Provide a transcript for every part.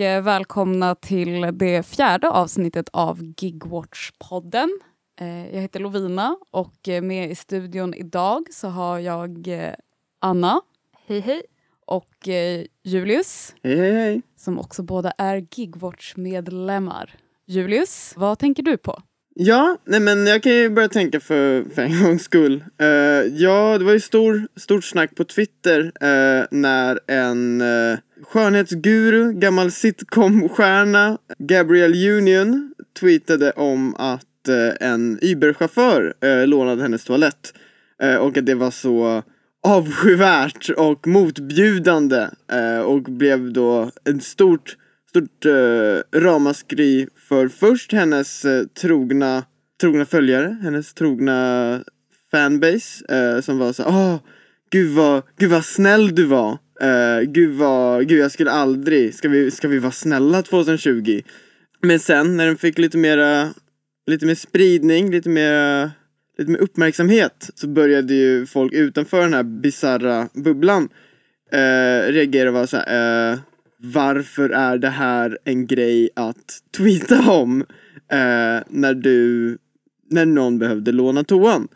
eh, välkomna till det fjärde avsnittet av Gigwatch-podden. Eh, jag heter Lovina och eh, med i studion idag så har jag Anna. Hej hej. Och Julius. Hej hej hej. Som också båda är Gigwatch-medlemmar. Julius, vad tänker du på? Ja, nej men jag kan ju börja tänka för, för en gångs skull. Uh, ja, det var ju stor, stort snack på Twitter uh, när en uh, skönhetsguru, gammal sitcom-stjärna, Gabrielle Union, tweetade om att en Uber-chaufför lånade hennes toalett. och att det var så avskyvärt och motbjudande och blev då en stort stort eh, ramaskri för först hennes eh, trogna, trogna följare, hennes trogna fanbase eh, som var så åh, gud vad, gud vad snäll du var. Eh, gud vad, gud jag skulle aldrig, ska vi, ska vi vara snälla 2020? Men sen när den fick lite mera, lite mer spridning, lite mer, lite mer uppmärksamhet så började ju folk utanför den här bizarra bubblan eh, reagera och vara såhär eh, varför är det här en grej att tweeta om eh, när du, när någon behövde låna toan?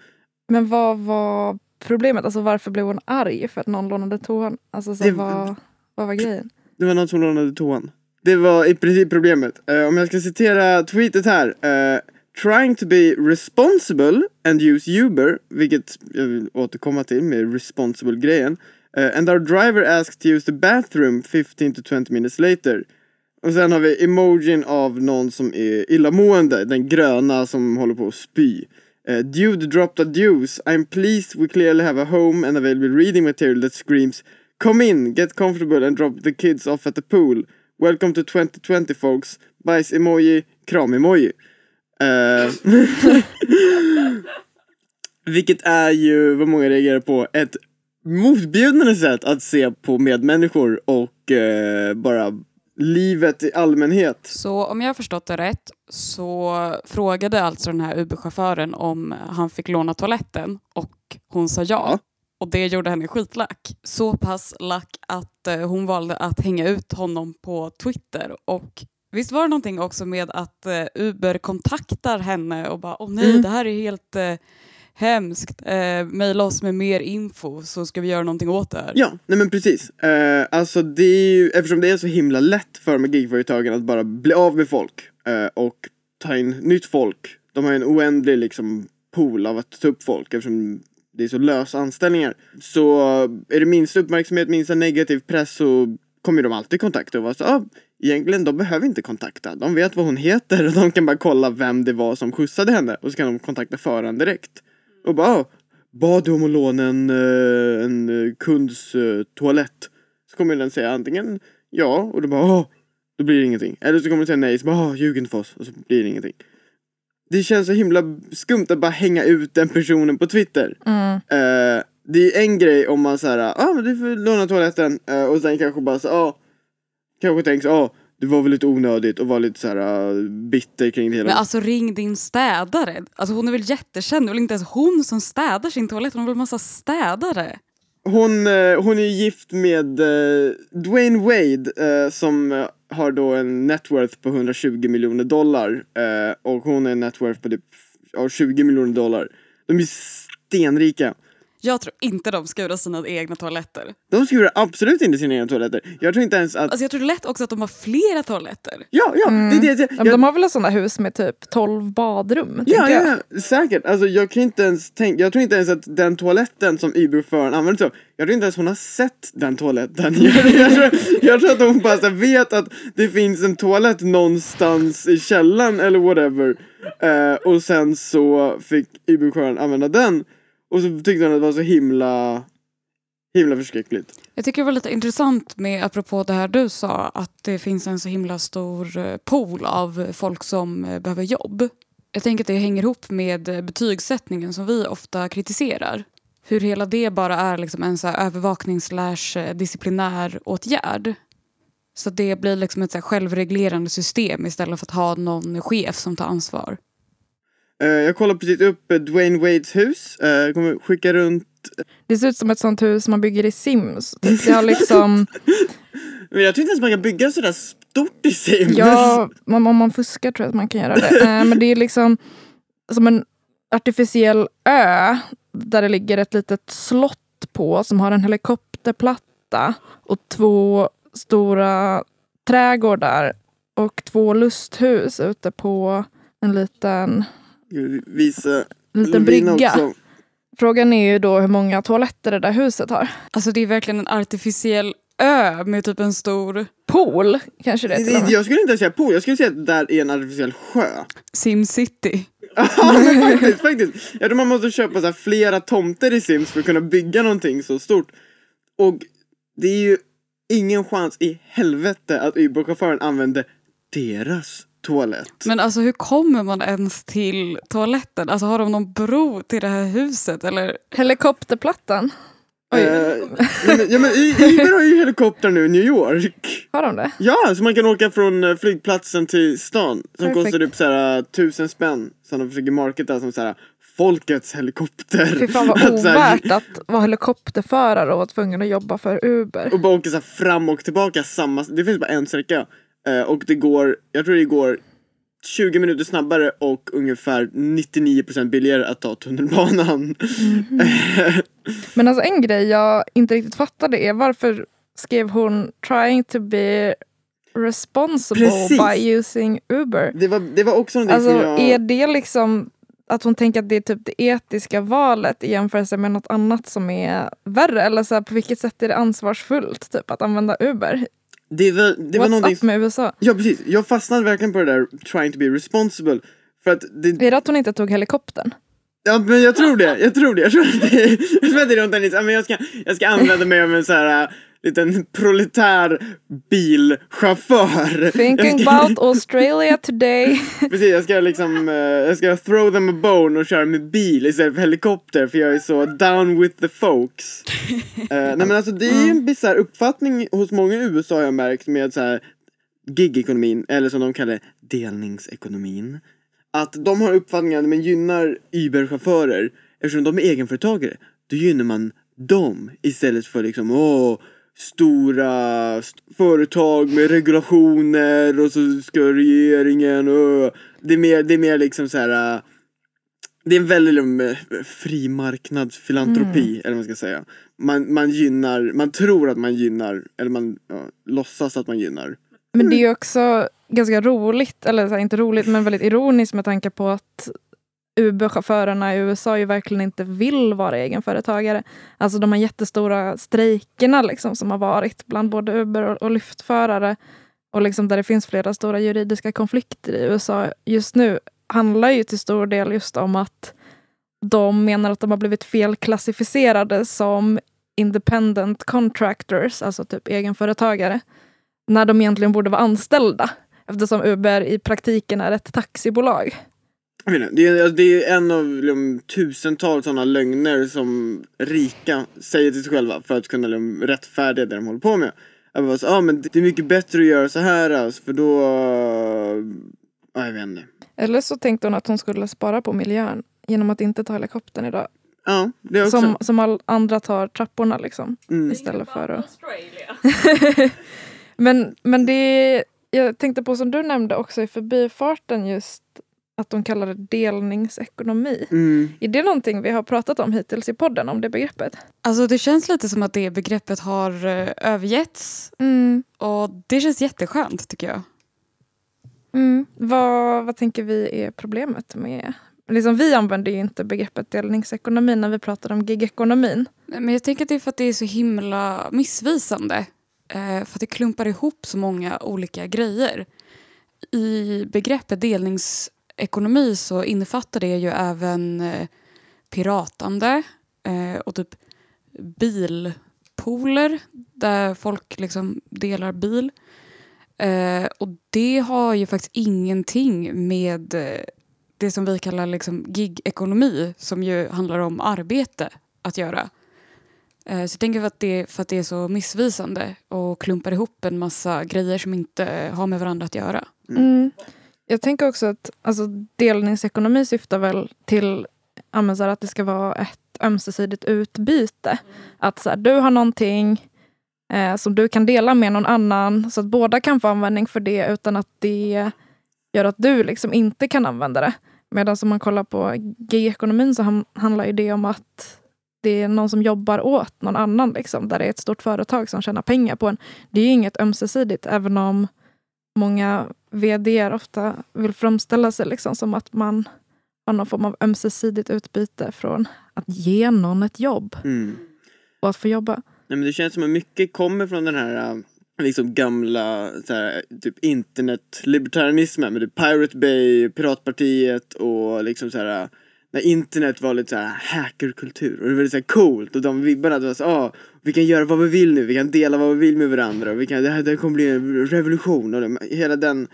Men vad var problemet? Alltså varför blev hon arg för att någon lånade toan? Alltså så det, vad, vad var grejen? Det var någon som lånade toan. Det var i princip problemet. Uh, om jag ska citera tweetet här. Uh, Trying to be responsible and use Uber, vilket jag vill återkomma till med responsible-grejen. Uh, and our driver asked to use the bathroom 15 to 20 minutes later. Och sen har vi emojin av någon som är illamående, den gröna som håller på att spy. Uh, dude dropped a deuce. I'm pleased we clearly have a home and available reading material that screams Come in, get comfortable and drop the kids off at the pool. Welcome to 2020 folks. Bajs-emoji, kram-emoji. Uh, eh, vilket är ju vad många reagerar på, ett motbjudande sätt att se på medmänniskor och eh, bara livet i allmänhet. Så om jag har förstått det rätt så frågade alltså den här Uber-chauffören om han fick låna toaletten och hon sa ja. ja. Och det gjorde henne skitlack. Så pass lack att eh, hon valde att hänga ut honom på Twitter. Och visst var det någonting också med att eh, Uber kontaktar henne och bara åh nej mm. det här är helt eh, hemskt, eh, mejla oss med mer info så ska vi göra någonting åt det här. Ja, nej men precis. Eh, alltså det är ju, eftersom det är så himla lätt för de gigföretagen att bara bli av med folk eh, och ta in nytt folk. De har ju en oändlig liksom pool av att ta upp folk eftersom det är så lösa anställningar. Så är det minsta uppmärksamhet, minsta negativ press så kommer de alltid kontakta och vara så ah, egentligen de behöver inte kontakta. De vet vad hon heter och de kan bara kolla vem det var som skjutsade henne och så kan de kontakta föraren direkt. Och bara, ah, bad du om att låna en, eh, en eh, kunds uh, toalett? Så kommer den säga antingen ja och då bara, ah, då blir det ingenting. Eller så kommer den säga nej, så bara, ah, ljug inte för oss. Och så blir det ingenting. Det känns så himla skumt att bara hänga ut den personen på Twitter. Mm. Uh, det är en grej om man säger, ah men du får låna toaletten uh, och sen kanske bara så, ah, kanske tänker så, ah det var väl lite onödigt och var lite så här uh, bitter kring det hela. Men alltså ring din städare. Alltså hon är väl jättekänd, det är väl inte ens hon som städar sin toalett, hon har väl massa städare. Hon, uh, hon är gift med uh, Dwayne Wade som har då en net worth på 120 miljoner dollar och hon är en net worth på typ 20 miljoner dollar. De är stenrika. Jag tror inte de skurar sina egna toaletter. De skurar absolut inte sina egna toaletter. Jag tror inte ens att... Alltså jag tror lätt också att de har flera toaletter. Ja, ja. Mm. Det, det, det. Jag... De har väl sådana hus med typ 12 badrum? Ja, ja, ja, säkert. Alltså jag kan inte ens tänka, jag tror inte ens att den toaletten som Uber-föraren använder sig av, jag tror inte ens hon har sett den toaletten. Jag, jag, tror, jag tror att hon bara vet att det finns en toalett någonstans i källaren eller whatever. Uh, och sen så fick Uber-föraren använda den. Och så tyckte han att det var så himla himla förskräckligt. Jag tycker det var lite intressant med, apropå det här du sa, att det finns en så himla stor eh, pool av folk som eh, behöver jobb. Jag tänker att det hänger ihop med eh, betygssättningen som vi ofta kritiserar. Hur hela det bara är liksom en så övervaknings disciplinär åtgärd. Så det blir liksom ett så självreglerande system istället för att ha någon chef som tar ansvar. Uh, jag kollar precis upp Dwayne Wades hus. Uh, jag kommer skicka runt Det ser ut som ett sånt hus man bygger i Sims. Det har liksom, Men jag tror inte ens man kan bygga sådär stort i Sims. ja, om man fuskar tror jag att man kan göra det. Eh, Men det är liksom som en artificiell ö där det ligger ett litet slott på som har en helikopterplatta och två stora trädgårdar och två lusthus ute på en liten, Visa liten Lovina brygga. också. Frågan är ju då hur många toaletter det där huset har. Alltså det är verkligen en artificiell ö med typ en stor Pool kanske det är till. Jag skulle inte säga pool, jag skulle säga att det där är en artificiell sjö. Simcity. Ja faktiskt, faktiskt. Jag tror man måste köpa så här flera tomter i Sims för att kunna bygga någonting så stort. Och det är ju ingen chans i helvete att Uber-chauffören använde deras toalett. Men alltså hur kommer man ens till toaletten? Alltså har de någon bro till det här huset eller? Helikopterplattan. Oj, Eh, ja, men, ja men I- Uber har ju helikopter nu i New York. har de det? Ja, så man kan åka från eh, flygplatsen till stan. Som Perfekt. kostar upp såhär tusen spänn. Som de försöker marketa som såhär folkets helikopter. Fy fan vad Att ovärt att vara helikopterförare och vara tvungen att jobba för Uber. Och bara åka så här fram och tillbaka samma, det finns bara en sträcka. Eh, och det går, jag tror det går 20 minuter snabbare och ungefär 99% billigare att ta tunnelbanan. Men alltså en grej jag inte riktigt fattade är varför skrev hon trying to be responsible Precis. by using Uber? det, var, det var också någonting Alltså som jag... är det liksom att hon tänker att det är typ det etiska valet i jämförelse med något annat som är värre? Eller så här, på vilket sätt är det ansvarsfullt typ, att använda Uber? Det var, det var What's någonting up med USA? Ja precis, jag fastnade verkligen på det där trying to be responsible. För att det, Är det att hon inte tog helikoptern? ja men jag tror det, jag tror det. Jag tror att det, jag tror att det är men jag ska, jag ska använda mig av en så här liten proletär bilchaufför. Thinking about Australia today. Precis, jag ska liksom, eh, jag ska throw them a bone och köra med bil istället för helikopter för jag är så down with the folks. Eh, nej men alltså det är en bisarr uppfattning hos många i USA har jag märkt med så här gig-ekonomin, eller som de kallar det, delningsekonomin. Att de har uppfattningen att man gynnar Uber-chaufförer eftersom de är egenföretagare. Då gynnar man dem istället för liksom åh stora st- företag med regulationer och så ska regeringen och det är mer, det är mer liksom så här. äh, Det är en väldigt um, fri marknadsfilantropi eller vad man ska säga. Man, man gynnar, man tror att man gynnar, eller man ja, låtsas att man gynnar. Men det är ju också ganska roligt, eller så här, inte roligt men väldigt ironiskt med tanke på att Uber-chaufförerna i USA ju verkligen inte vill vara egenföretagare. Alltså de här jättestora strejkerna liksom, som har varit bland både Uber och, och lyftförare och liksom där det finns flera stora juridiska konflikter i USA just nu handlar ju till stor del just om att de menar att de har blivit felklassificerade som independent contractors, alltså typ egenföretagare, när de egentligen borde vara anställda eftersom Uber i praktiken är ett taxibolag. Jag vet inte, det, är, alltså, det är en av liksom, tusentals sådana lögner som rika säger till sig själva för att kunna liksom, rättfärdiga det de håller på med. Jag bara så, ah, men det är mycket bättre att göra så här alltså, för då... Ja, jag vet inte. Eller så tänkte hon att hon skulle spara på miljön genom att inte ta helikoptern idag. Ja, det också. Som, som all andra tar trapporna liksom. Mm. Istället för att... men, men det jag tänkte på som du nämnde också i förbifarten just att de kallar det delningsekonomi. Mm. Är det någonting vi har pratat om hittills i podden, om det begreppet? Alltså det känns lite som att det begreppet har eh, övergetts Mm. och det känns jätteskönt tycker jag. Mm. Vad, vad tänker vi är problemet med... Liksom, vi använder ju inte begreppet delningsekonomi när vi pratar om gigekonomin. Men jag tänker att det är för att det är så himla missvisande. Eh, för att det klumpar ihop så många olika grejer. I begreppet ekonomi så innefattar det ju även eh, piratande eh, och typ bilpooler där folk liksom delar bil. Eh, och det har ju faktiskt ingenting med eh, det som vi kallar liksom gig-ekonomi som ju handlar om arbete att göra. Eh, Så jag tänker för att, det, för att det är så missvisande och klumpar ihop en massa grejer som inte har med varandra att göra. Mm. Jag tänker också att alltså, delningsekonomi syftar väl till ja, så att det ska vara ett ömsesidigt utbyte. Att så här, du har någonting eh, som du kan dela med någon annan så att båda kan få användning för det utan att det gör att du liksom inte kan använda det. Medan om man kollar på gig-ekonomin så handlar ju det om att det är någon som jobbar åt någon annan. Liksom, där det är ett stort företag som tjänar pengar på en. Det är ju inget ömsesidigt även om många vd ofta vill framställa sig liksom, som att man har någon form av ömsesidigt utbyte från att ge någon ett jobb Mm. och att få jobba. Nej, men det känns som att mycket kommer från den här äh, liksom gamla här, typ internetlibertarianismen med typ Pirate Bay, Piratpartiet och liksom så här äh, när internet var lite så här hackerkultur och det var lite så här coolt och de vibbarna det var så ah, vi kan göra vad vi vill nu, vi kan dela vad vi vill med varandra och vi kan, det här det kommer bli en revolution och det, hela den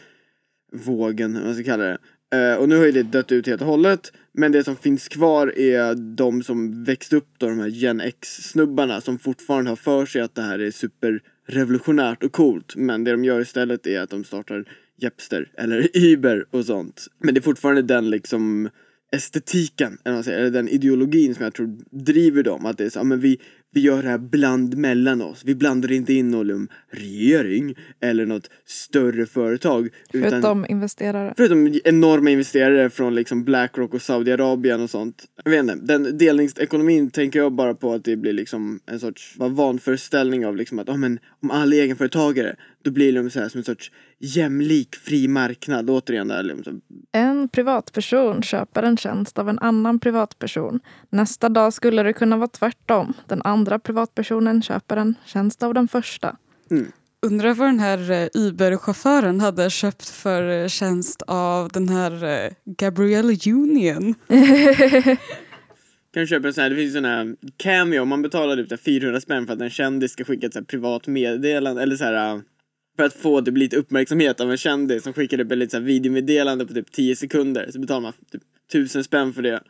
vågen, vad man ska kalla det. Uh, och nu har ju det dött ut helt och hållet. Men det som finns kvar är de som växte upp då, de här Gen X-snubbarna som fortfarande har för sig att det här är superrevolutionärt och coolt. Men det de gör istället är att de startar Jepster eller Uber och sånt. Men det är fortfarande den liksom estetiken, eller vad man säger, eller den ideologin som jag tror driver dem. Att det är så, ja, men vi, vi gör det här bland mellan oss. Vi blandar inte in någon regering eller något större företag. Utan, Förutom investerare. Förutom enorma investerare från liksom Blackrock och Saudiarabien och sånt. Jag vet inte, den delningsekonomin tänker jag bara på att det blir liksom en sorts vanföreställning av liksom att oh, men, om alla egenföretagare då blir de så här som en sorts jämlik fri marknad. Återigen där liksom. En privatperson köper en tjänst av en annan privatperson. Nästa dag skulle det kunna vara tvärtom. Den andra privatpersonen köper en tjänst av den första. Undrar vad den här eh, Uber-chauffören hade köpt för eh, tjänst av den här eh, Gabrielle Union. Kan köpa en sån här, det finns sån här cameo, man betalar typ så här 400 spänn för att en kändis ska skicka ett så här privat meddelande eller så här för att få typ lite uppmärksamhet av en kändis som skickar typ ett videomeddelande på typ 10 sekunder så betalar man typ 1000 spänn för det.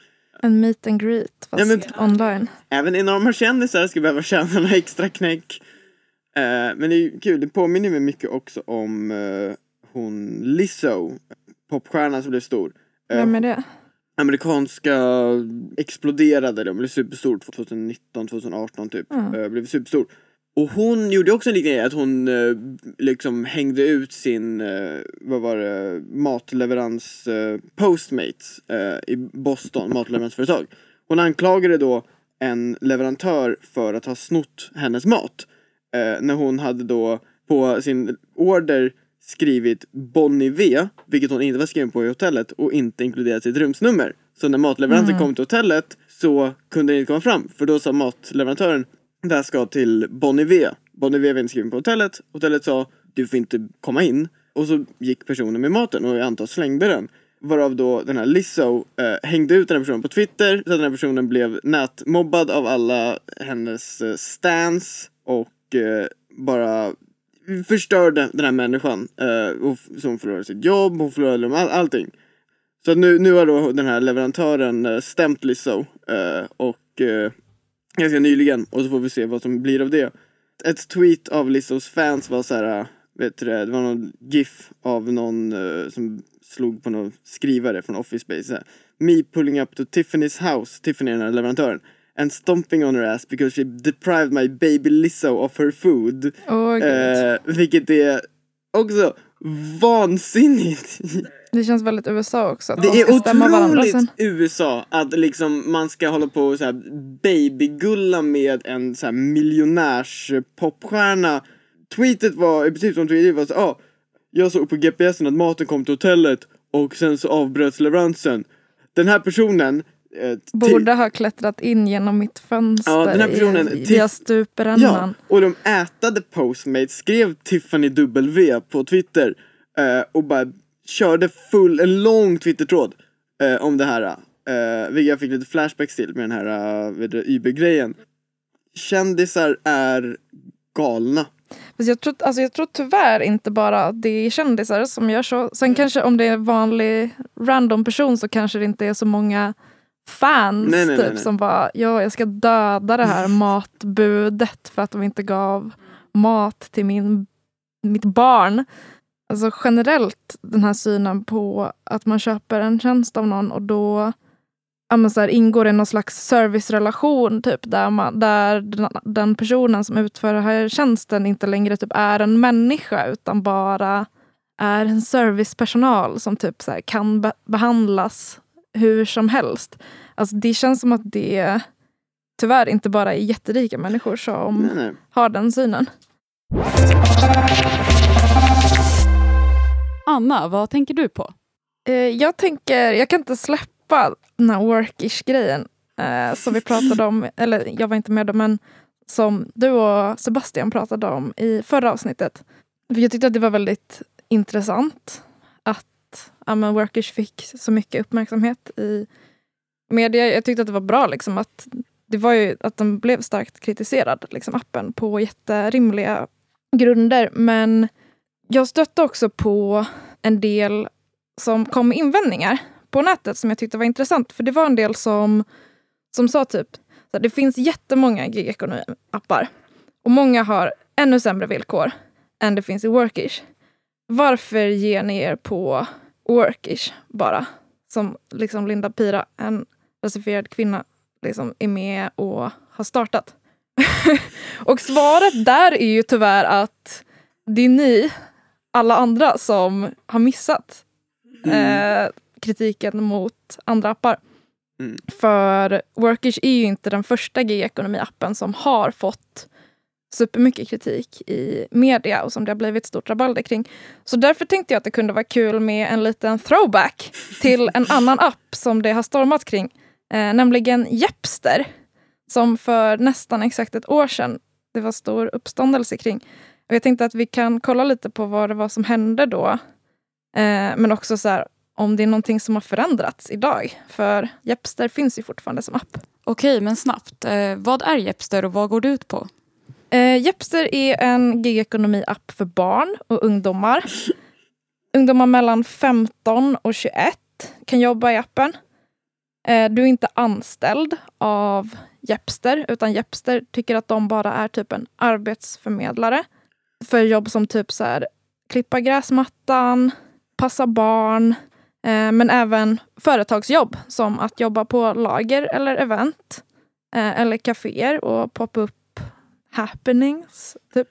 En meet and greet fast Ja, men- online. Även enorma kändisar ska behöva tjäna några extra knäck. Eh, men det är kul, det påminner mig mycket också om eh, hon Lizzo, popstjärnan som blev stor. Eh, Vem är det? amerikanska exploderade, de blev superstor 2019, 2018 typ. Mm. Blev superstor. Och hon gjorde också en liten grej att hon eh, liksom hängde ut sin, eh, vad var det, matleverans eh, Postmates eh, i Boston, matleveransföretag. Hon anklagade då en leverantör för att ha snott hennes mat. Eh, när hon hade då på sin order skrivit Bonnier, vilket hon inte var skriven på i hotellet och inte inkluderat sitt rumsnummer. Så när matleveransen kom till hotellet så kunde den inte komma fram för då sa matleverantören det här ska till Bonnie Bonnier var inskriven på hotellet. Hotellet sa du får inte komma in. Och så gick personen med maten och jag antar slängde den. Varav då den här Lizzo eh, hängde ut den här personen på Twitter så att den här personen blev nätmobbad av alla hennes eh, stans och eh, bara förstörde den här människan. Eh, och så hon förlorade sitt jobb, hon förlorade all, allting. Så nu, nu har då den här leverantören eh, stämt Lizzo eh, och eh, ganska nyligen och så får vi se vad som blir av det. Ett tweet av Lizzos fans var så här, äh, vet du det, det var någon GIF av någon eh, som slog på någon skrivare från Office Space. här, Me pulling up to Tiffany's house, Tiffany är den här leverantören. And stomping on her ass because she deprived my baby Lizzo of her food. Gud. Eh, vilket är också vansinnigt. Det känns väldigt USA också. Att Det de är otroligt. USA att liksom man ska hålla på och så här babygulla med en så här miljonärs popstjärna. Tweetet var, i princip som tweetet var så ah, jag såg på GPSen att maten kom till hotellet och sen så avbröts leveransen. Den här personen eh, Borde ha klättrat in genom mitt fönster Ja, den här personen- i, via stuprännan. Ja, och de ätade postmates skrev Tiffany W på Twitter eh, och bara körde full, en lång Twitter-tråd eh, om det här. Eh, vilket jag fick lite flashbacks till med den här uh, Uber-grejen. Kändisar är galna. Fast jag, tror, alltså jag tror tyvärr inte bara att det är kändisar som gör så. Sen kanske om det är en vanlig random person så kanske det inte är så många fans Nej, nej, typ, nej. som bara ja, jag ska döda det här matbudet för att de inte gav mat till min, mitt barn. Alltså generellt den här synen på att man köper en tjänst av någon och då ja, så här, ingår i någon slags servicerelation typ, där, man, där den, den personen som utför den här tjänsten inte längre typ, är en människa utan bara är en servicepersonal som typ så här, kan be behandlas hur som helst. Alltså, det känns som att det tyvärr inte bara är jätterika människor som Nej, nej. har den synen. Anna, vad tänker du på? Eh, jag tänker, jag kan inte släppa den här workish-grejen eh, som vi pratade om, eller jag var inte med då, men som du och Sebastian pratade om i förra avsnittet. För jag tyckte att det var väldigt intressant att ja, men workish fick så mycket uppmärksamhet i media. Jag tyckte att det var bra liksom, att det var ju att den blev starkt kritiserad, liksom, appen, på jätterimliga grunder. Men jag stötte också på en del som kom med invändningar på nätet som jag tyckte var intressant. För det var en del som, som sa typ så det finns jättemånga gigekonomi-appar och många har ännu sämre villkor än det finns i Workish. Varför ger ni er på Workish bara? Som liksom Linda Pira, en rasifierad kvinna, liksom är med och har startat. och svaret där är ju tyvärr att det är ni, alla andra, som har missat eh, kritiken mot andra appar. Mm. För Workish är ju inte den första gig-ekonomi-appen som har fått supermycket kritik i media och som det har blivit stort rabalder kring. Så därför tänkte jag att det kunde vara kul med en liten throwback till en annan app som det har stormat kring, eh, nämligen Jepster. Som för nästan exakt ett år sedan det var stor uppståndelse kring. Och jag tänkte att vi kan kolla lite på vad det var som hände då. Eh, men också så här, om det är någonting som har förändrats idag. För Jepster finns ju fortfarande som app. Okej, men snabbt. Eh, vad är Jepster och vad går det ut på? Eh, Jepster är en gigekonomi-app för barn och ungdomar. Ungdomar mellan 15 och 21 kan jobba i appen. Eh, du är inte anställd av Jepster, utan Jepster tycker att de bara är typ en arbetsförmedlare för jobb som typ så här, klippa gräsmattan, passa barn, eh, men även företagsjobb som att jobba på lager eller event eh, eller kaféer och poppa upp happenings. Typ.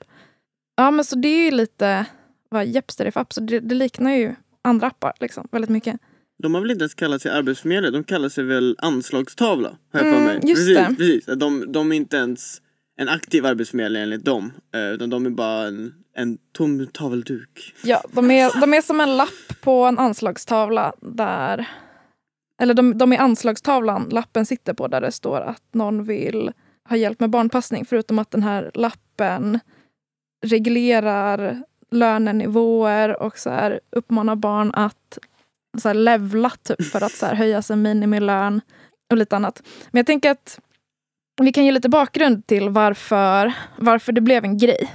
Ja, men så det är ju lite vad Jepster är för app, så det, det liknar ju andra appar liksom, väldigt mycket. De har väl inte ens kallat sig arbetsförmedlare, de kallar sig väl anslagstavla. Har jag för Mm, mig. just precis, det. precis. De, de är inte ens en aktiv arbetsförmedling enligt dem. Eh, utan de är bara en, en tom tavelduk. Ja, de är, de är som en lapp på en anslagstavla där... Eller de, de är anslagstavlan lappen sitter på där det står att någon vill ha hjälp med barnpassning. Förutom att den här lappen reglerar lönenivåer och så här uppmanar barn att så här levla typ, för att så här höja sin minimilön och lite annat. Men jag tänker att vi kan ge lite bakgrund till varför, varför det blev en grej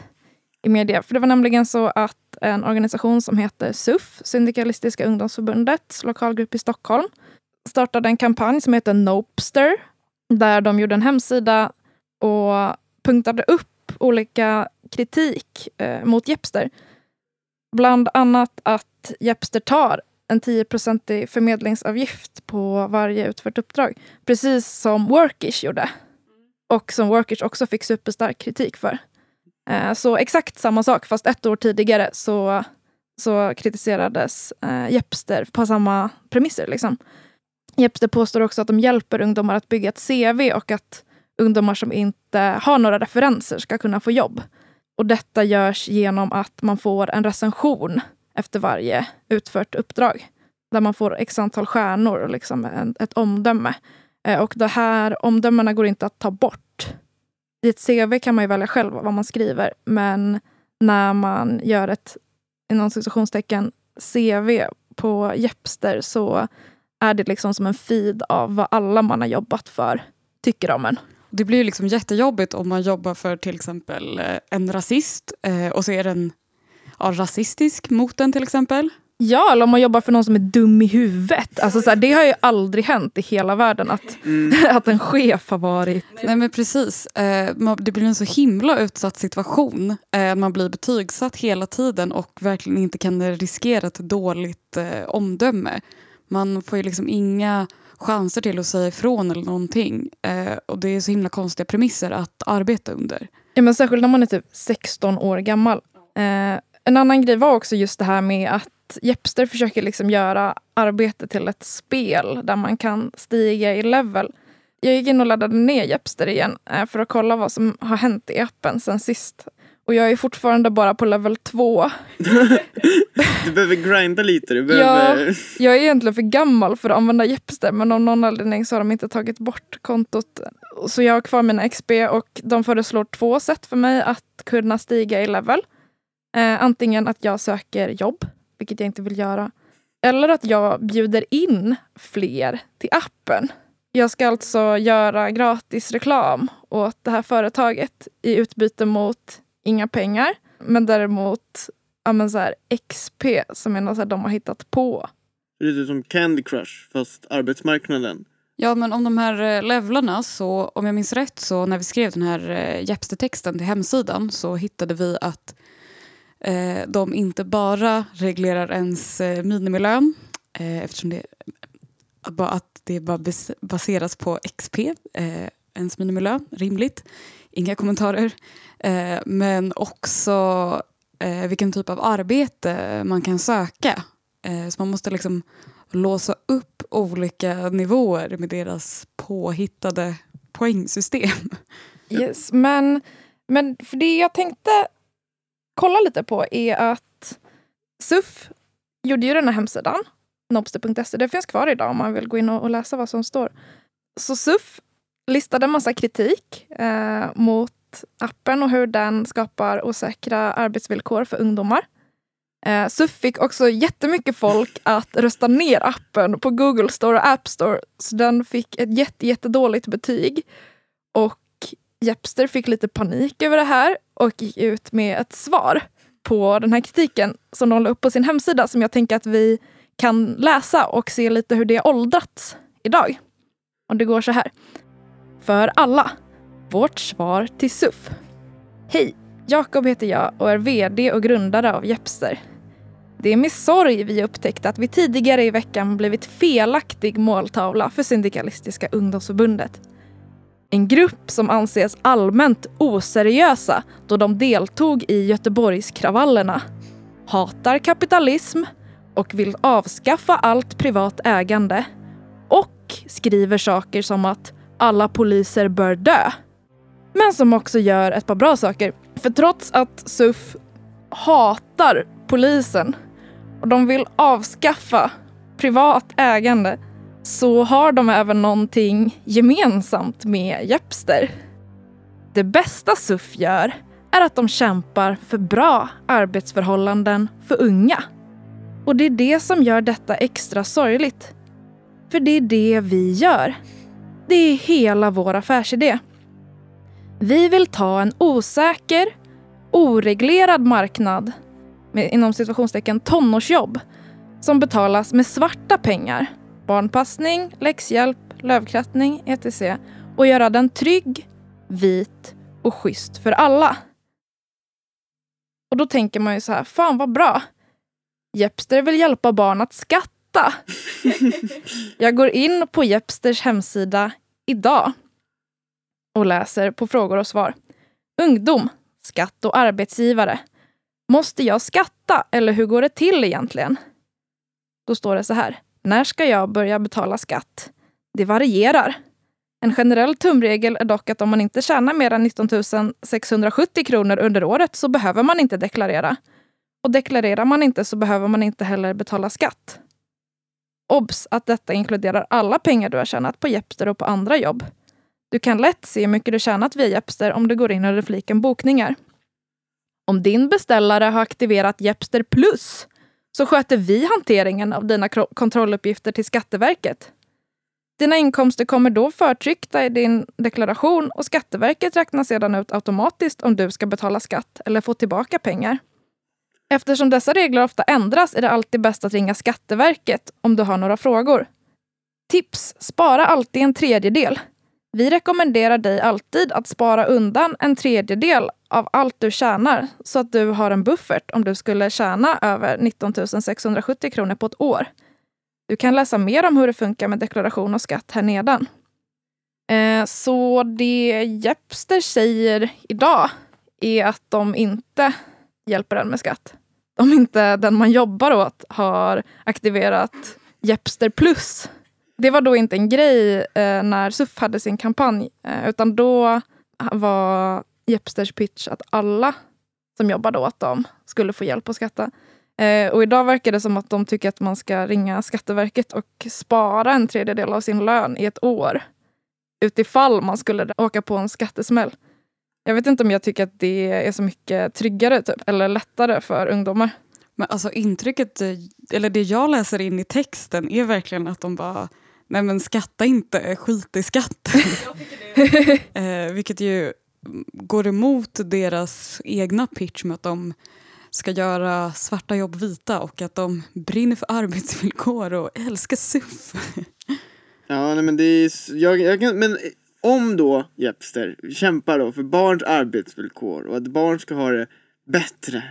i media. För det var nämligen så att en organisation som heter SUF, Syndikalistiska ungdomsförbundets lokalgrupp i Stockholm, startade en kampanj som heter Nopester, där de gjorde en hemsida och punktade upp olika kritik eh, mot Jepster. Bland annat att Jepster tar en 10-procentig förmedlingsavgift på varje utfört uppdrag. Precis som Workish gjorde. Och som Workish också fick superstark kritik för. Eh, så exakt samma sak, fast ett år tidigare så, så kritiserades eh, Jepster på samma premisser. Liksom. Jepster påstår också att de hjälper ungdomar att bygga ett CV och att ungdomar som inte har några referenser ska kunna få jobb. Och detta görs genom att man får en recension efter varje utfört uppdrag. Där man får x antal stjärnor och liksom ett omdöme. Eh, och de här omdömena går inte att ta bort. I ett CV kan man ju välja själv vad man skriver. Men när man gör ett inom citationstecken CV på Jepster så är det liksom som en feed av vad alla man har jobbat för tycker om en. Det blir ju liksom jättejobbigt om man jobbar för till exempel eh, en rasist eh, och så är den ja, rasistisk mot den till exempel. Ja, eller om man jobbar för någon som är dum i huvudet. Alltså så här, det har ju aldrig hänt i hela världen att, att en chef har varit... Nej men precis. Eh, det blir en så himla utsatt situation. Eh, man blir betygsatt hela tiden och verkligen inte kan riskera ett dåligt eh, omdöme. Man får ju liksom inga chanser till att säga ifrån eller någonting. Och det är så himla konstiga premisser att arbeta under. Ja, men särskilt när man är typ 16 år gammal. En annan grej var också just det här med att Jepster försöker liksom göra arbete till ett spel där man kan stiga i level. Jag gick in och laddade ner Jepster igen eh, för att kolla vad som har hänt i appen sen sist. Och jag är fortfarande bara på level 2. du behöver grinda lite. Du behöver... Ja, jag är egentligen för gammal för att använda Jepster men av någon anledning så har de inte tagit bort kontot. Så jag har kvar mina XP och de föreslår två sätt för mig att kunna stiga i level. Eh, antingen att jag söker jobb, vilket jag inte vill göra. Eller att jag bjuder in fler till appen. Jag ska alltså göra gratis reklam åt det här företaget i utbyte mot inga pengar. Men däremot ja, men så här, XP som är något så de har hittat på. Lite som Candy Crush fast arbetsmarknaden. Ja men om de här eh, levlarna så om jag minns rätt så när vi skrev den här eh, Jepster-texten till hemsidan så hittade vi att eh, de inte bara reglerar ens eh, minimilön eh, eftersom det, att det bara baseras på XP, eh, ens minimilön, rimligt. Inga kommentarer. Eh, men också eh, vilken typ av arbete man kan söka. Så man måste liksom låsa upp olika nivåer med deras påhittade poängsystem. Yes, men, men för det jag tänkte kolla lite på är att SUF gjorde ju den här hemsidan, nobster.se. Det finns kvar idag om man vill gå in och läsa vad som står. Så SUF listade en massa kritik eh, mot appen och hur den skapar osäkra arbetsvillkor för ungdomar. Eh, SUF fick också jättemycket folk att rösta ner appen på Google Store och App Store. Så den fick ett jätte, jättedåligt betyg. Och Jepster fick lite panik över det här och gick ut med ett svar på den här kritiken som de la upp på sin hemsida som jag tänker att vi kan läsa och se lite hur det har åldrats idag. Och det går så här. För alla. Vårt svar till SUF. Hej! Jakob heter jag och är VD och grundare av Jepster. Det är med sorg vi upptäckte att vi tidigare i veckan blivit felaktig måltavla för Syndikalistiska ungdomsförbundet. En grupp som anses allmänt oseriösa då de deltog i Göteborgskravallerna. Hatar kapitalism och vill avskaffa allt privat ägande. Och skriver saker som att alla poliser bör dö. Men som också gör ett par bra saker. För trots att SUF hatar polisen och de vill avskaffa privat ägande så har de även någonting gemensamt med Jepster. Det bästa SUF gör är att de kämpar för bra arbetsförhållanden för unga. Och det är det som gör detta extra sorgligt. För det är det vi gör. Det är hela vår affärsidé. Vi vill ta en osäker, oreglerad marknad med inom situationstecken tonårsjobb som betalas med svarta pengar, barnpassning, läxhjälp, lövkrattning etc. och göra den trygg, vit och schysst för alla. Och då tänker man ju så här, fan vad bra. Jepster vill hjälpa barn att skatta. Jag går in på Jepsters hemsida idag och läser på frågor och svar. Ungdom, skatt och arbetsgivare. Måste jag skatta eller hur går det till egentligen? Då står det så här. När ska jag börja betala skatt? Det varierar. En generell tumregel är dock att om man inte tjänar mer än 19 670 kronor under året så behöver man inte deklarera. Och deklarerar man inte så behöver man inte heller betala skatt. Obs! att detta inkluderar alla pengar du har tjänat på Jepster och på andra jobb. Du kan lätt se hur mycket du tjänat via Jepster om du går in under fliken bokningar. Om din beställare har aktiverat Jepster plus så sköter vi hanteringen av dina kontrolluppgifter till Skatteverket. Dina inkomster kommer då förtryckta i din deklaration och Skatteverket räknar sedan ut automatiskt om du ska betala skatt eller få tillbaka pengar. Eftersom dessa regler ofta ändras är det alltid bäst att ringa Skatteverket om du har några frågor. Tips! Spara alltid en tredjedel. Vi rekommenderar dig alltid att spara undan en tredjedel av allt du tjänar så att du har en buffert om du skulle tjäna över 19 670 kronor på ett år. Du kan läsa mer om hur det funkar med deklaration och skatt här nedan. Eh, så det Jepster säger idag är att de inte hjälper en med skatt. Om inte den man jobbar åt har aktiverat Jepster plus. Det var då inte en grej eh, när SUF hade sin kampanj, eh, utan då var Jepsters pitch att alla som jobbade åt dem skulle få hjälp att skatta. Eh, och idag verkar det som att de tycker att man ska ringa Skatteverket och spara en tredjedel av sin lön i ett år. Utifall man skulle åka på en skattesmäll. Jag vet inte om jag tycker att det är så mycket tryggare typ, eller lättare för ungdomar. Men alltså intrycket, eh, eller det jag läser in i texten är verkligen att de bara Nej men skatta inte, skit i skatten. eh, vilket ju går emot deras egna pitch med att de ska göra svarta jobb vita och att de brinner för arbetsvillkor och älskar SUF. ja, nej, men det är... Jag, jag kan, men om då Jepster kämpar då för barns arbetsvillkor och att barn ska ha det bättre,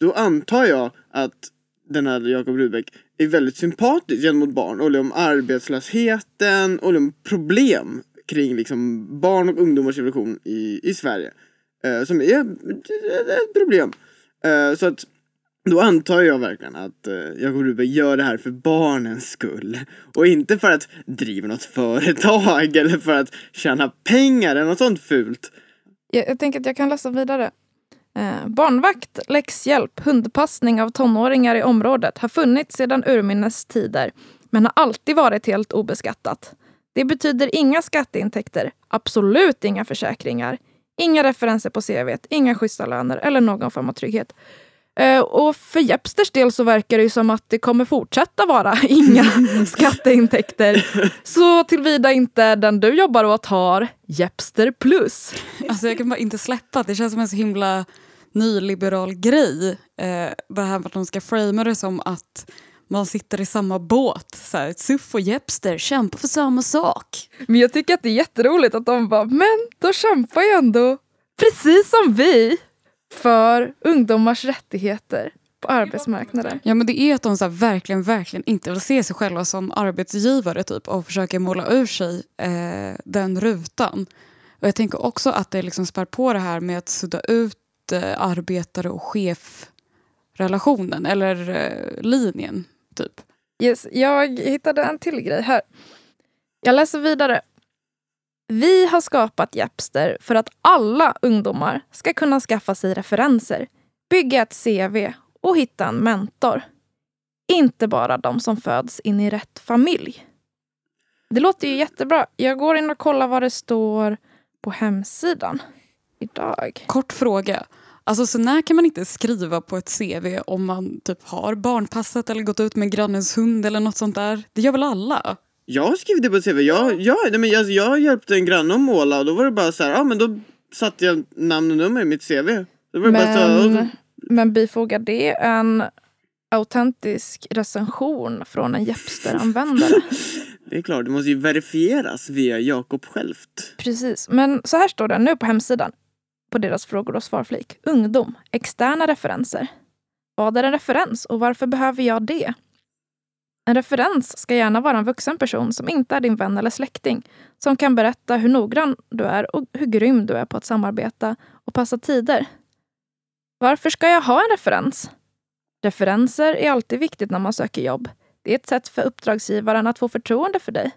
då antar jag att den här Jakob Rudbeck är väldigt sympatisk gentemot barn och om arbetslösheten och om problem kring liksom barn och ungdomars situation i, i Sverige. Eh, som är ett problem. Eh, så att då antar jag verkligen att eh, Jakob Rudbeck gör det här för barnens skull. Och inte för att driva något företag eller för att tjäna pengar eller något sånt fult. Jag, jag tänker att jag kan läsa vidare. Eh, barnvakt, läxhjälp, hundpassning av tonåringar i området har funnits sedan urminnes tider men har alltid varit helt obeskattat. Det betyder inga skatteintäkter, absolut inga försäkringar, inga referenser på CV, inga schyssta löner eller någon form av trygghet. Uh, och för Jepsters del så verkar det ju som att det kommer fortsätta vara inga skatteintäkter. Så tillvida inte den du jobbar åt har Jepster plus. Alltså jag kan bara inte släppa det känns som en så himla nyliberal grej. Uh, det här med att de ska framea det som att man sitter i samma båt. Så här, Suff och Jepster kämpar för samma sak. Men jag tycker att det är jätteroligt att de bara, men då kämpar ju ändå precis som vi för ungdomars rättigheter på arbetsmarknaden. Ja men det är att de så verkligen, verkligen inte vill se sig själva som arbetsgivare typ och försöker måla ur sig eh, den rutan. Och jag tänker också att det liksom spär på det här med att sudda ut eh, arbetare och chefrelationen eller eh, linjen typ. Yes, jag hittade en till grej här. Jag läser vidare. Vi har skapat Japster för att alla ungdomar ska kunna skaffa sig referenser, bygga ett CV och hitta en mentor. Inte bara de som föds in i rätt familj. Det låter ju jättebra. Jag går in och kollar vad det står på hemsidan idag. Kort fråga. Alltså så när kan man inte skriva på ett CV om man typ har barnpassat eller gått ut med grannens hund eller något sånt där? Det gör väl alla? Jag skrivit det på ett CV. Jag, jag, nej, men jag, jag hjälpte en granne att måla och då var det bara så här, ja men då satte jag namn och nummer i mitt CV. Då var det men, bara så, men bifogar det en autentisk recension från en Jepster-användare? det är klart, det måste ju verifieras via Jakob självt. Precis, men så här står det nu på hemsidan på deras frågor och svarflik. Ungdom, externa referenser. Vad är en referens och varför behöver jag det? En referens ska gärna vara en vuxen person som inte är din vän eller släkting, som kan berätta hur noggrann du är och hur grym du är på att samarbeta och passa tider. Varför ska jag ha en referens? Referenser är alltid viktigt när man söker jobb. Det är ett sätt för uppdragsgivaren att få förtroende för dig.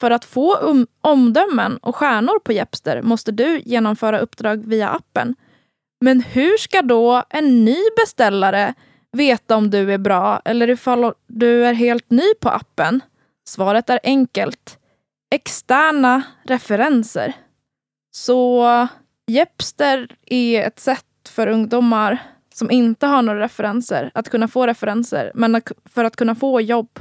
För att få um omdömen och stjärnor på Jepster måste du genomföra uppdrag via appen. Men hur ska då en ny beställare veta om du är bra eller ifall du är helt ny på appen? Svaret är enkelt. Externa referenser. Så Jepster är ett sätt för ungdomar som inte har några referenser att kunna få referenser. Men för att kunna få jobb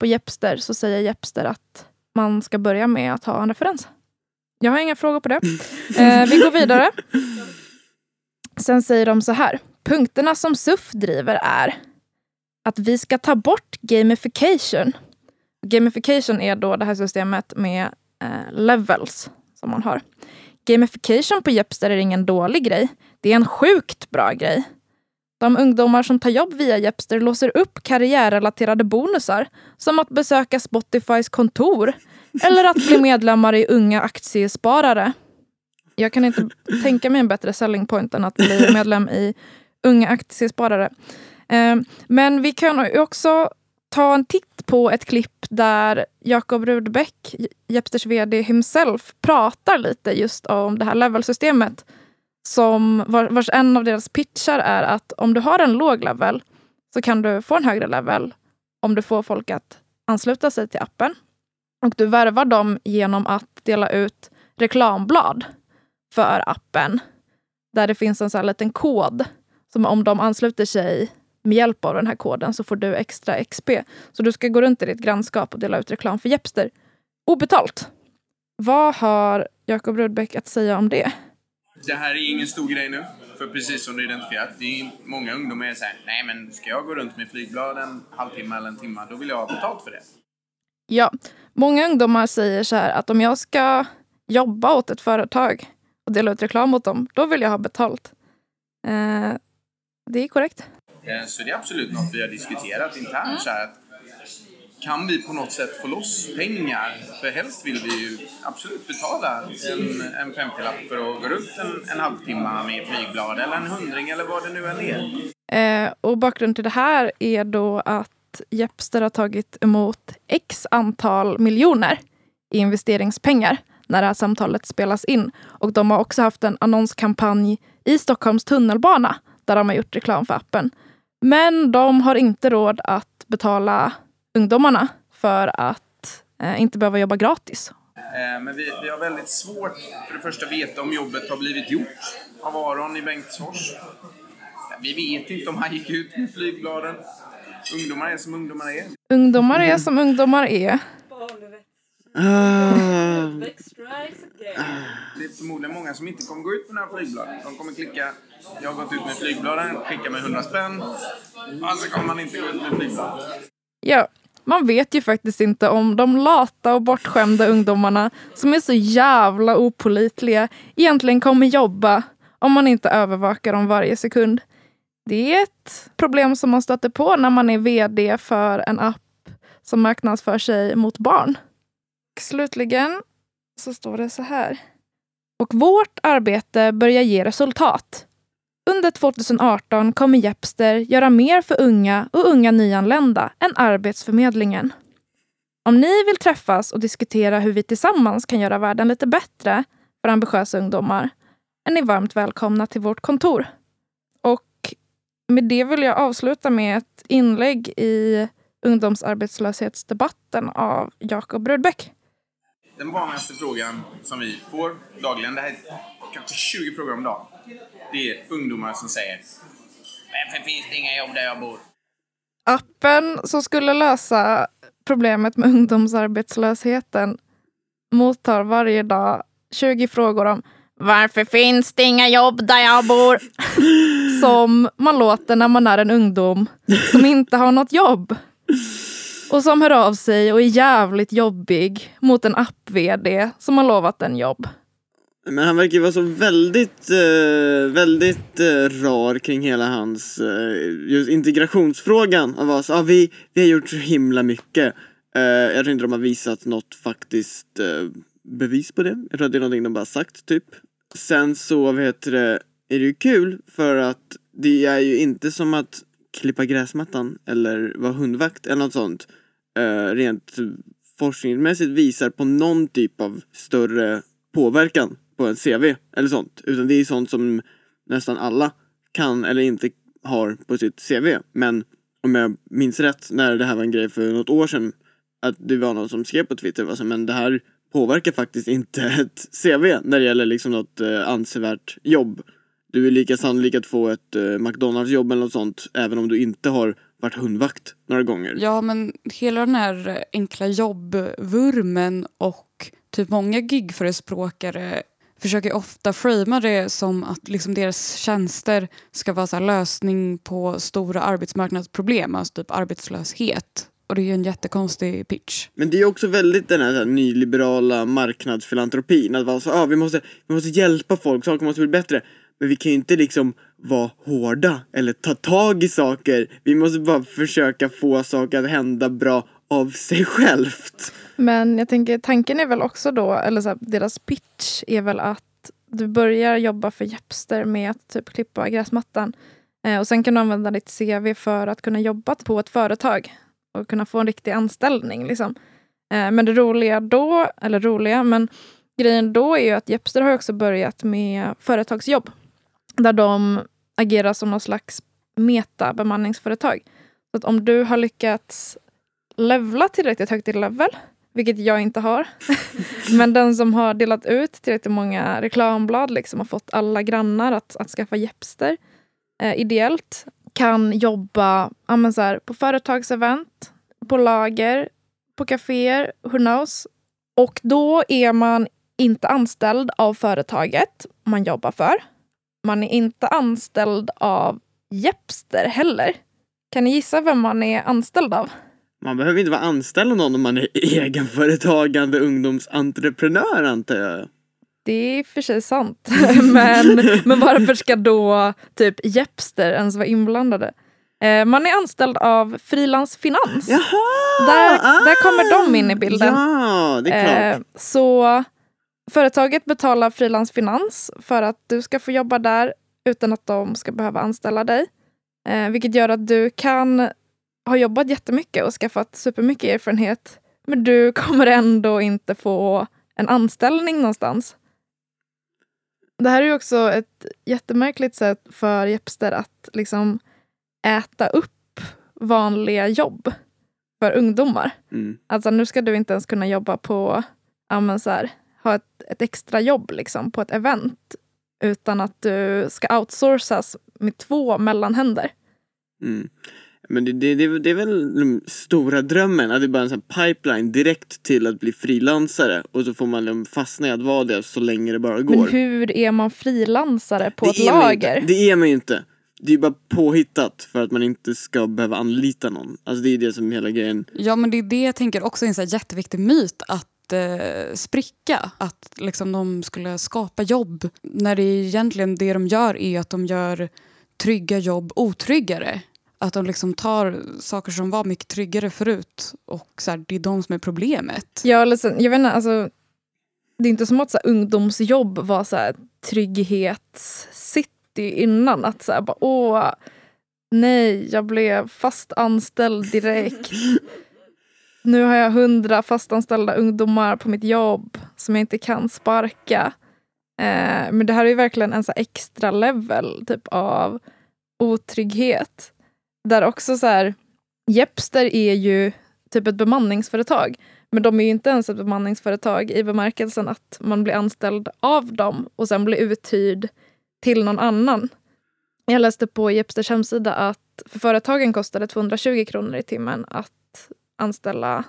på Jepster så säger Jepster att man ska börja med att ha en referens. Jag har inga frågor på det. Eh, vi går vidare. Sen säger de så här. Punkterna som SUF driver är att vi ska ta bort gamification. Gamification är då det här systemet med eh, levels som man har. Gamification på Jepster är ingen dålig grej. Det är en sjukt bra grej. De ungdomar som tar jobb via Jepster låser upp karriärrelaterade bonusar som att besöka Spotifys kontor eller att bli medlemmar i Unga Aktiesparare. Jag kan inte tänka mig en bättre selling point än att bli medlem i Unga Aktiesparare. Ehm, men vi kan också ta en titt på ett klipp där Jakob Rudbeck, Jepsters vd himself, pratar lite just om det här levelsystemet. Som, vars en av deras pitchar är att om du har en låg level så kan du få en högre level om du får folk att ansluta sig till appen. Och du värvar dem genom att dela ut reklamblad för appen. Där det finns en sån här liten kod som om de ansluter sig med hjälp av den här koden så får du extra XP. Så du ska gå runt i ditt grannskap och dela ut reklam för Jepster obetalt. Vad har Jakob Rudbeck att säga om det? Det här är ingen stor grej nu, för precis som du identifierat, det är många ungdomar som säger nej men ska jag gå runt med flygblad en halvtimme eller en timme, då vill jag ha betalt för det. Ja, många ungdomar säger så här att om jag ska jobba åt ett företag och dela ut reklam åt dem, då vill jag ha betalt. Eh, det är korrekt. Eh, så det är absolut något vi har diskuterat internt. Så att kan vi på något sätt få loss pengar? För helst vill vi ju absolut betala en, en 50-lapp för att gå runt en, en halvtimme med flygblad eller en hundring eller vad det nu än är. Eh, och bakgrunden till det här är då att Jepster har tagit emot x antal miljoner i investeringspengar när det här samtalet spelas in. Och de har också haft en annonskampanj i Stockholms tunnelbana där de har gjort reklam för appen. Men de har inte råd att betala ungdomarna för att eh, inte behöva jobba gratis. Eh, men vi, vi, har väldigt svårt för det första veta om jobbet har blivit gjort av Aron i Bengtsfors. Vi vet inte om han gick ut med flygbladen. Ungdomar är som ungdomar är. Ungdomar är som ungdomar är. Uh, det är förmodligen många som inte kommer gå ut med några flygblad. De kommer klicka jag har gått ut med flygbladen, skicka mig 100 spänn. Och så kommer man inte gå ut med flygblad. Ja, man vet ju faktiskt inte om de lata och bortskämda ungdomarna som är så jävla opolitliga egentligen kommer jobba om man inte övervakar dem varje sekund. Det är ett problem som man stöter på när man är vd för en app som marknadsför sig mot barn. Slutligen så står det så här. Och vårt arbete börjar ge resultat. Under 2018 kommer Jepster göra mer för unga och unga nyanlända än Arbetsförmedlingen. Om ni vill träffas och diskutera hur vi tillsammans kan göra världen lite bättre för ambitiösa ungdomar är ni varmt välkomna till vårt kontor. Och med det vill jag avsluta med ett inlägg i ungdomsarbetslöshetsdebatten av Jakob Rudbeck. Den vanligaste frågan som vi får dagligen, det här är kanske 20 frågor om dagen, det är ungdomar som säger Varför finns det inga jobb där jag bor? Appen som skulle lösa problemet med ungdomsarbetslösheten mottar varje dag 20 frågor om varför finns det inga jobb där jag bor? som man låter när man är en ungdom som inte har något jobb. Och som hör av sig och är jävligt jobbig mot en app-vd som har lovat en jobb. Men han verkar ju vara så väldigt, eh, väldigt eh, rar kring hela hans eh, just integrationsfrågan. Han var så, ah, vi, vi har gjort så himla mycket. Eh, jag tror inte de har visat något faktiskt eh, bevis på det. Jag tror att det är någonting de bara sagt typ. Sen så, vad heter det, är det ju kul för att det är ju inte som att klippa gräsmattan eller vara hundvakt eller något sånt. Eh, rent eh, forskningsmässigt visar på någon typ av större påverkan på ett CV eller sånt. Utan det är sånt som nästan alla kan eller inte har på sitt CV. Men om jag minns rätt när det här var en grej för något år sedan att det var någon som skrev på Twitter alltså, men det här påverkar faktiskt inte ett CV när det gäller liksom något eh, ansevärt jobb. Du är lika sannolik att få ett eh, McDonalds jobb eller något sånt även om du inte har varit hundvakt några gånger. Ja men hela den här enkla jobbvurmen och typ många gigförespråkare försöker ofta framea det som att liksom deras tjänster ska vara så lösning på stora arbetsmarknadsproblem, alltså typ arbetslöshet. Och det är ju en jättekonstig pitch. Men det är också väldigt den här, här nyliberala marknadsfilantropin. Att vara så, ah, vi, måste, vi måste hjälpa folk, saker måste bli bättre. Men vi kan ju inte liksom vara hårda eller ta tag i saker. Vi måste bara försöka få saker att hända bra av sig självt. Men jag tänker tanken är väl också då, eller så här, deras pitch är väl att du börjar jobba för Jepster med att typ klippa gräsmattan. Eh, och sen kan du använda ditt CV för att kunna jobba på ett företag och kunna få en riktig anställning. Liksom. Eh, men det roliga då, eller roliga, men grejen då är ju att Jepster har också börjat med företagsjobb. Där de agerar som någon slags metabemanningsföretag. Så att om du har lyckats levla tillräckligt högt i level, vilket jag inte har. Men den som har delat ut tillräckligt många reklamblad, liksom har fått alla grannar att, att skaffa Jepster eh, ideellt, kan jobba ja, så här, på företagsevent, på lager, på kaféer, who knows. Och då är man inte anställd av företaget man jobbar för. Man är inte anställd av Jepster heller. Kan ni gissa vem man är anställd av? Man behöver inte vara anställd av någon om man är egenföretagande ungdomsentreprenör antar jag. Det är för sig sant. men, men varför ska då typ Jepster ens vara inblandade? Eh, man är anställd av Frilans Finans. Jaha! Där, ah, där kommer de in i bilden. Ja, det är klart. Eh, så företaget betalar Frilans Finans för att du ska få jobba där utan att de ska behöva anställa dig. Eh, vilket gör att du kan ha jobbat jättemycket och skaffat supermycket erfarenhet men du kommer ändå inte få en anställning någonstans. Det här är ju också ett jättemärkligt sätt för Jepster att liksom äta upp vanliga jobb för ungdomar. Mm. Alltså nu ska du inte ens kunna jobba på, ja så här, ha ett, ett extra jobb liksom på ett event utan att du ska outsourcas med två mellanhänder. Mm. Men det, det, det, det är väl den stora drömmen, att det är bara en sån pipeline direkt till att bli frilansare och så får man liksom fastna i att vara det så länge det bara går. Men hur är man frilansare på det ett lager? Inte. Det är man ju inte. Det är ju bara påhittat för att man inte ska behöva anlita någon. Alltså det är det som är hela grejen. Ja men det är det jag tänker också är en så här jätteviktig myt att eh, spricka. Att liksom de skulle skapa jobb. När det egentligen det de gör är att de gör trygga jobb otryggare. Att de liksom tar saker som var mycket tryggare förut och så här, det är de som är problemet. Ja, sen, jag vet inte, alltså, det är inte som att så här, ungdomsjobb var så här, trygghetscity innan. Att så här, bara, åh, nej, jag blev fast anställd direkt. Nu har jag hundra fastanställda ungdomar på mitt jobb som jag inte kan sparka. Eh, men det här är ju verkligen en så extra level typ av otrygghet. Där också så här, Jepster är ju typ ett bemanningsföretag. Men de är ju inte ens ett bemanningsföretag i bemärkelsen att man blir anställd av dem och sen blir uthyrd till någon annan. Jag läste på Jepsters hemsida att för företagen kostar det 220 kronor i timmen att anställa,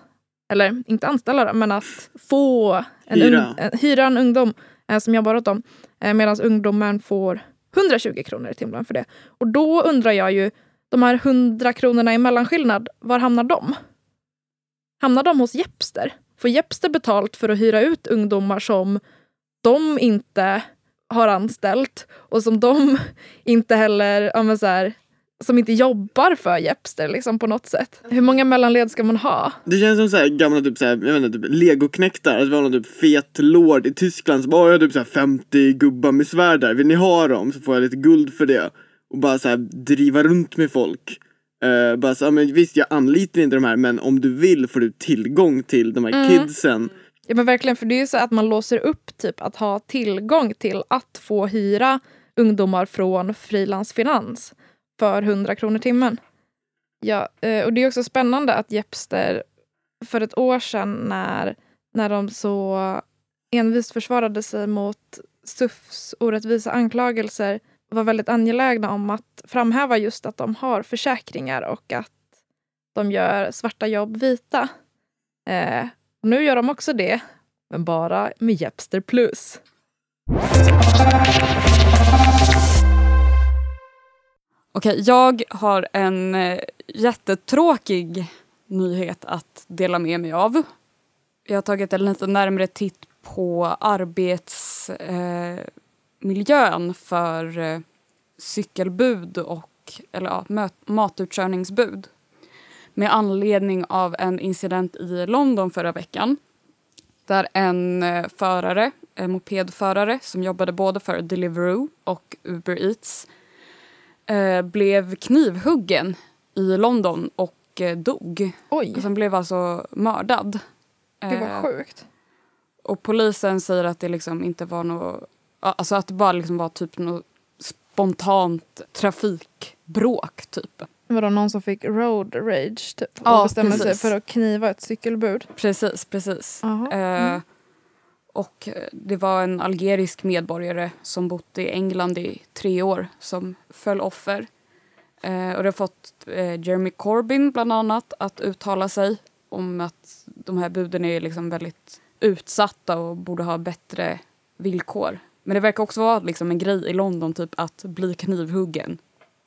eller inte anställa då, men att få en Hyra. Ung, eh, hyra en ungdom eh, som jobbar åt dem. Eh, Medan ungdomen får 120 kronor i timmen för det. Och då undrar jag ju, de här 100 kronorna i mellanskillnad, var hamnar de? Hamnar de hos Jepster? Får Jepster betalt för att hyra ut ungdomar som de inte har anställt och som de inte heller, ja men så här, som inte jobbar för Jepster liksom på något sätt. Hur många mellanled ska man ha? Det känns som så här gamla typ, så här, jag vet inte, typ legoknektar. Alltså, att det var någon typ fet lord i Tyskland som bara, jag har typ så här 50 gubbar med svärd där. Vill ni ha dem så får jag lite guld för det. Och bara så här driva runt med folk. Eh, bara så, ja, men visst jag anlitar inte de här men om du vill får du tillgång till de här Mm. kidsen. Ja men verkligen, för det är ju så att man låser upp typ att ha tillgång till att få hyra ungdomar från frilansfinans för 100 kronor timmen. Ja, eh, och det är också spännande att Jepster för ett år sedan när, när de så envist försvarade sig mot SUFs orättvisa anklagelser var väldigt angelägna om att framhäva just att de har försäkringar och att de gör svarta jobb vita. Eh, och nu gör de också det, men bara med Jepster plus. Okej, jag har en eh, jättetråkig nyhet att dela med mig av. Jag har tagit en lite närmare titt på arbets... eh, miljön för eh, cykelbud och eller, ja, möt, matutkörningsbud med anledning av en incident i London förra veckan där en eh, förare, en mopedförare som jobbade både för Deliveroo och Uber Eats eh, blev knivhuggen i London och eh, dog. Oj, han blev alltså mördad. det var Eh, sjukt. och polisen säger att det liksom inte var något... Alltså att det bara liksom var typ något spontant trafikbråk typ. Var det någon som fick road rage typ? Ja, och bestämde sig precis. för att kniva ett cykelbud? Precis, precis. Jaha, Eh, mm. Och eh, det var en algerisk medborgare som bott i England i tre år som föll offer. Eh, och det har fått eh, Jeremy Corbyn bland annat att uttala sig om att de här buden är liksom väldigt utsatta och borde ha bättre villkor. Men det verkar också vara liksom en grej i London typ att bli knivhuggen.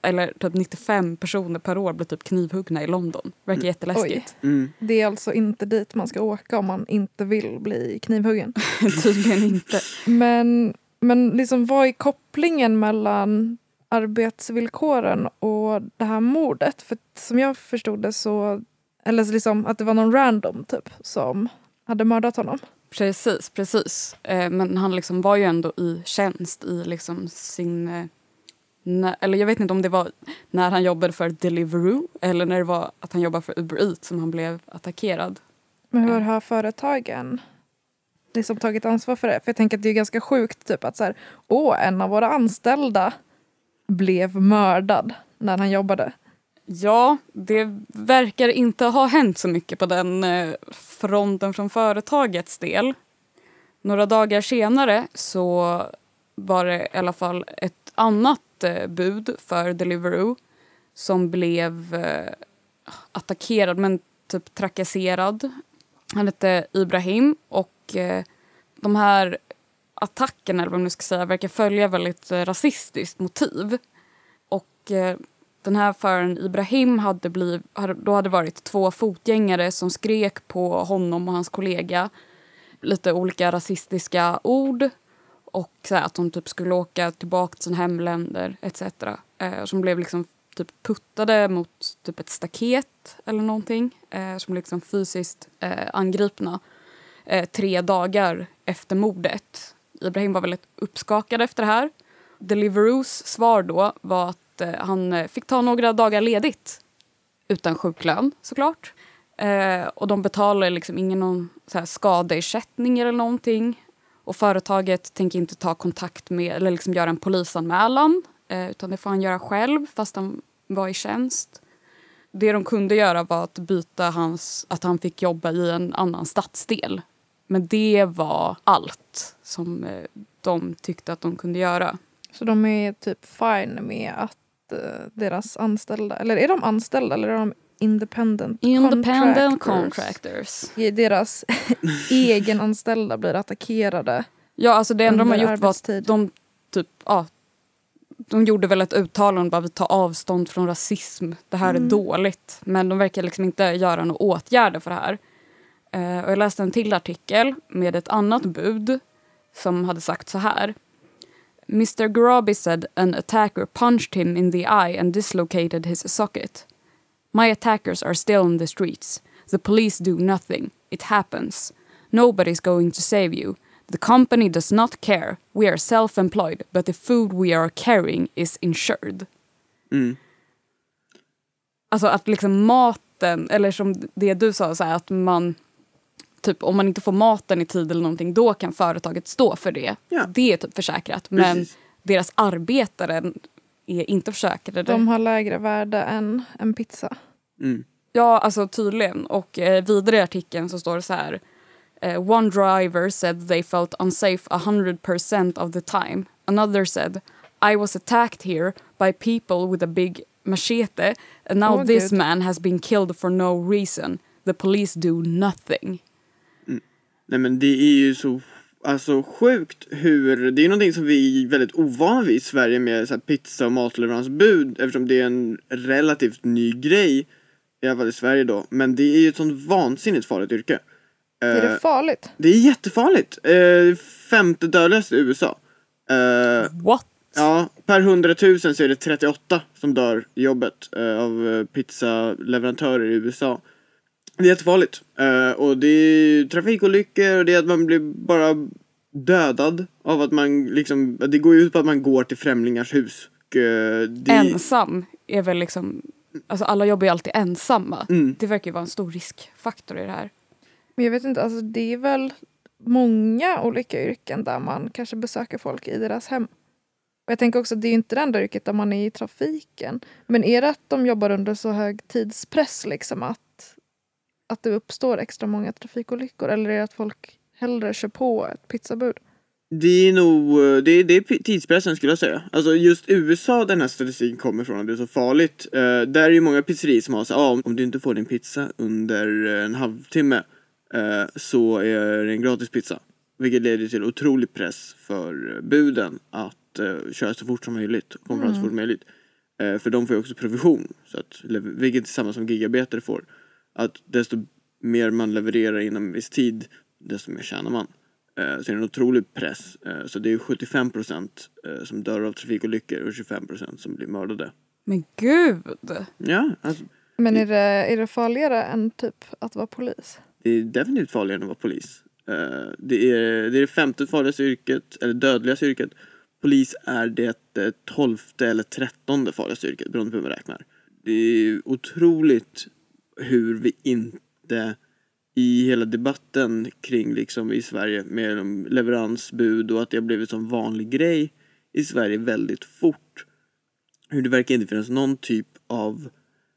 Eller typ 95 personer per år blir typ knivhuggna i London. Verkar jätteläskigt. Mm. Det är alltså inte dit man ska åka om man inte vill bli knivhuggen. Tydligen inte. Men, men liksom, vad är kopplingen mellan arbetsvillkoren och det här mordet? För som jag förstod det så... Eller så liksom att det var någon random typ som hade mördat honom. Precis, precis. Eh, men han liksom var ju ändå i tjänst i liksom sin... Eh, eller jag vet inte om det var när han jobbade för Deliveroo eller när det var att han jobbade för Uber Eats som han blev attackerad. Men hur Mm. har företagen liksom tagit ansvar för det? För jag tänker att det är ganska sjukt typ att så här, åh, en av våra anställda blev mördad när han jobbade. Ja, det verkar inte ha hänt så mycket på den eh, fronten från företagets del. Några dagar senare så var det i alla fall ett annat eh, bud för Deliveroo som blev eh, attackerad, men typ trakasserad. Han hette Ibrahim och de här attackerna, eller vad man nu ska säga, verkar följa väldigt rasistiskt motiv. Och den här föraren Ibrahim hade blivit, då hade varit två fotgängare som skrek på honom och hans kollega lite olika rasistiska ord och så här, att de typ skulle åka tillbaka till sina hemländer etc. Eh, som blev liksom typ puttade mot typ ett staket eller någonting. Eh, som liksom fysiskt eh, angripna eh, tre dagar efter mordet. Ibrahim var väldigt uppskakad efter det här. Deliveroos svar då var att Eh, han eh, fick ta några dagar ledigt utan sjuklön såklart. Eh, och de betalar liksom ingen någon så här, skadeersättning eller någonting. Och företaget tänker inte ta kontakt med eller liksom göra en polisanmälan eh, utan det får han göra själv fast han var i tjänst. Det de kunde göra var att byta hans, att han fick jobba i en annan stadsdel. Men det var allt som eh, de tyckte att de kunde göra. Så de är typ fine med att deras anställda, eller är de anställda eller är de independent, Independent contractors? contractors. Deras egenanställda blir attackerade. Ja, alltså det enda de har gjort var att arbetstid. de typ, ja, de gjorde väl ett uttalande bara vi tar avstånd från rasism. Det här Mm. är dåligt. Men de verkar liksom inte göra några åtgärder för det här. Eh, och jag läste en till artikel med ett annat bud som hade sagt så här. Mr Garabi said an attacker punched him in the eye and dislocated his socket. My attackers are still in the streets. The police do nothing. It happens. Nobody's going to save you. The company does not care. We are self-employed, but the food we are carrying is insured. Mm. Alltså att liksom maten, eller som det du sa, så att man typ om man inte får maten i tid eller någonting, då kan företaget stå för det. Ja. Det är typ försäkrat. Men Precis. deras arbetare är inte försäkrade. De har lägre värde än en pizza. Mm. Ja, alltså tydligen. Och eh, vidare i artikeln så står det så här. Eh, one driver said they felt unsafe 100% of the time. Another said I was attacked here by people with a big machete and now Åh, this Gud. man has been killed for no reason. The police do nothing. Nej men det är ju så alltså, sjukt hur, det är någonting som vi är väldigt ovana vid i Sverige med så här, pizza och matleveransbud eftersom det är en relativt ny grej i alla fall i Sverige då. Men det är ju ett sånt vansinnigt farligt yrke. Är Eh, det farligt? det är jättefarligt. Eh, femte dödligast i USA. Eh, What? Ja, per 100 000 så är det 38 som dör i jobbet eh, av eh, pizzaleverantörer i USA. Det är jättefarligt. Eh, och det är trafikolyckor och det är att man blir bara dödad av att man liksom, det går ju ut på att man går till främlingars hus. Och, eh, det, Ensam är väl liksom, alltså alla jobbar ju alltid ensamma. Mm. Det verkar ju vara en stor riskfaktor i det här. Men jag vet inte, alltså det är väl många olika yrken där man kanske besöker folk i deras hem. Och jag tänker också att det är ju inte det enda yrket där man är i trafiken. Men är det att de jobbar under så hög tidspress liksom att, att det uppstår extra många trafikolyckor? Eller är det att folk hellre kör på ett pizzabud? Det är nog, eh, det är, det är tidspressen skulle jag säga. Alltså just USA den här statistiken kommer från, att det är så farligt. Eh, där är ju många pizzerior som har så ah, om- du inte får din pizza under eh, en halvtimme eh, så är det en gratis pizza. Vilket leder till otrolig press för buden att eh, köra så fort som möjligt och komma fram så fort som möjligt. För de får ju också provision, så att, vilket är samma som gigarbetare får. Att desto mer man levererar inom en viss tid, desto mer tjänar man. Eh, Så är det en otrolig press. Eh, Så det är 75 procent eh, som dör av trafikolyckor och 25 procent som blir mördade. Men gud! Ja, alltså, Men är det, är det farligare än typ att vara polis? det är definitivt farligare än att vara polis. Eh, Det är det, är det femte farligaste yrket, eller dödligaste yrket. Polis är det tolfte eller trettonde farligaste yrket, beroende på hur man räknar. Det är otroligt hur vi inte i hela debatten kring liksom i Sverige med leveransbud och att det har blivit som vanlig grej i Sverige väldigt fort. Hur det verkar inte finnas någon typ av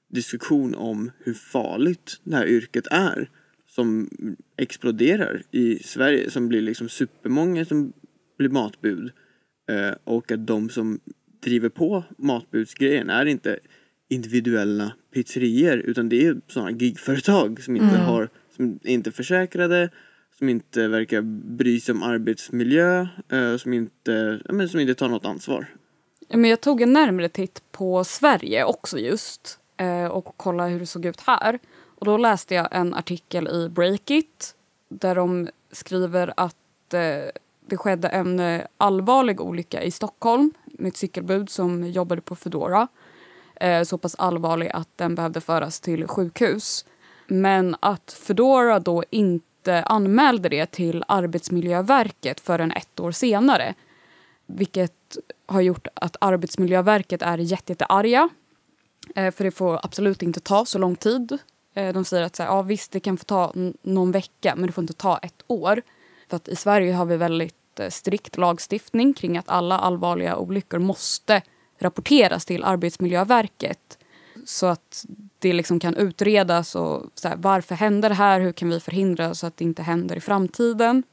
diskussion om hur farligt det här yrket är som exploderar i Sverige som blir liksom supermånga som blir matbud eh, och att de som driver på matbudsgrejen är inte individuella pizzerior utan det är sådana gigföretag som inte har som inte är försäkrade som inte verkar bry sig om arbetsmiljö eh, som inte, men som inte tar något ansvar. Men jag tog en närmare titt på Sverige också just eh, och kollade hur det såg ut här. Och då läste jag en artikel i Breakit där de skriver att eh, det skedde en allvarlig olycka i Stockholm med ett cykelbud som jobbade på Foodora. Eh, så pass allvarlig att den behövde föras till sjukhus. Men att Foodora då inte anmälde det till Arbetsmiljöverket förrän ett år senare. Vilket har gjort att Arbetsmiljöverket är jätte, jättearga. Eh, för det får absolut inte ta så lång tid. Eh, de säger att så här, ja, visst, det kan få ta någon vecka men det får inte ta ett år. För att i Sverige har vi väldigt eh, strikt lagstiftning kring att alla allvarliga olyckor måste rapporteras till Arbetsmiljöverket. Så att det liksom kan utredas och så här, varför händer det här? Hur kan vi förhindra så att det inte händer i framtiden?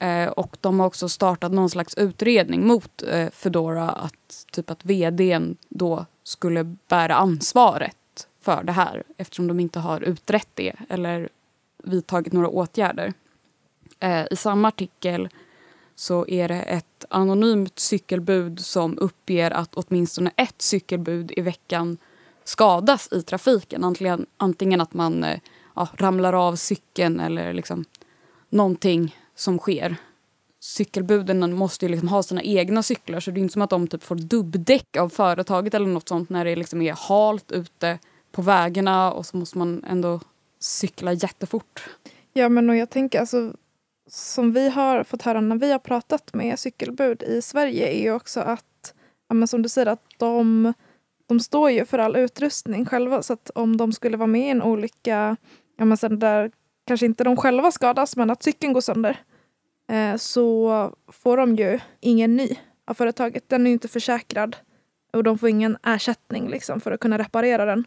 Eh, och de har också startat någon slags utredning mot eh, Foodora att typ att vdn då skulle bära ansvaret för det här eftersom de inte har utrett det eller vidtagit några åtgärder. Eh, I samma artikel så är det ett anonymt cykelbud som uppger att åtminstone ett cykelbud i veckan skadas i trafiken. Antingen, antingen att man eh, ja, ramlar av cykeln eller liksom någonting som sker. Cykelbuden måste ju liksom ha sina egna cyklar så det är inte som att de typ får dubbdäck av företaget eller något sånt när det liksom är halt ute på vägarna och så måste man ändå cykla jättefort. Ja, men och jag tänker alltså som vi har fått höra när vi har pratat med cykelbud i Sverige är ju också att, ja, men som du säger, att de, de står ju för all utrustning själva. Så att om de skulle vara med i en olycka, ja, men sen där kanske inte de själva skadas, men att cykeln går sönder, eh, så får de ju ingen ny av företaget. Den är ju inte försäkrad och de får ingen ersättning liksom, för att kunna reparera den.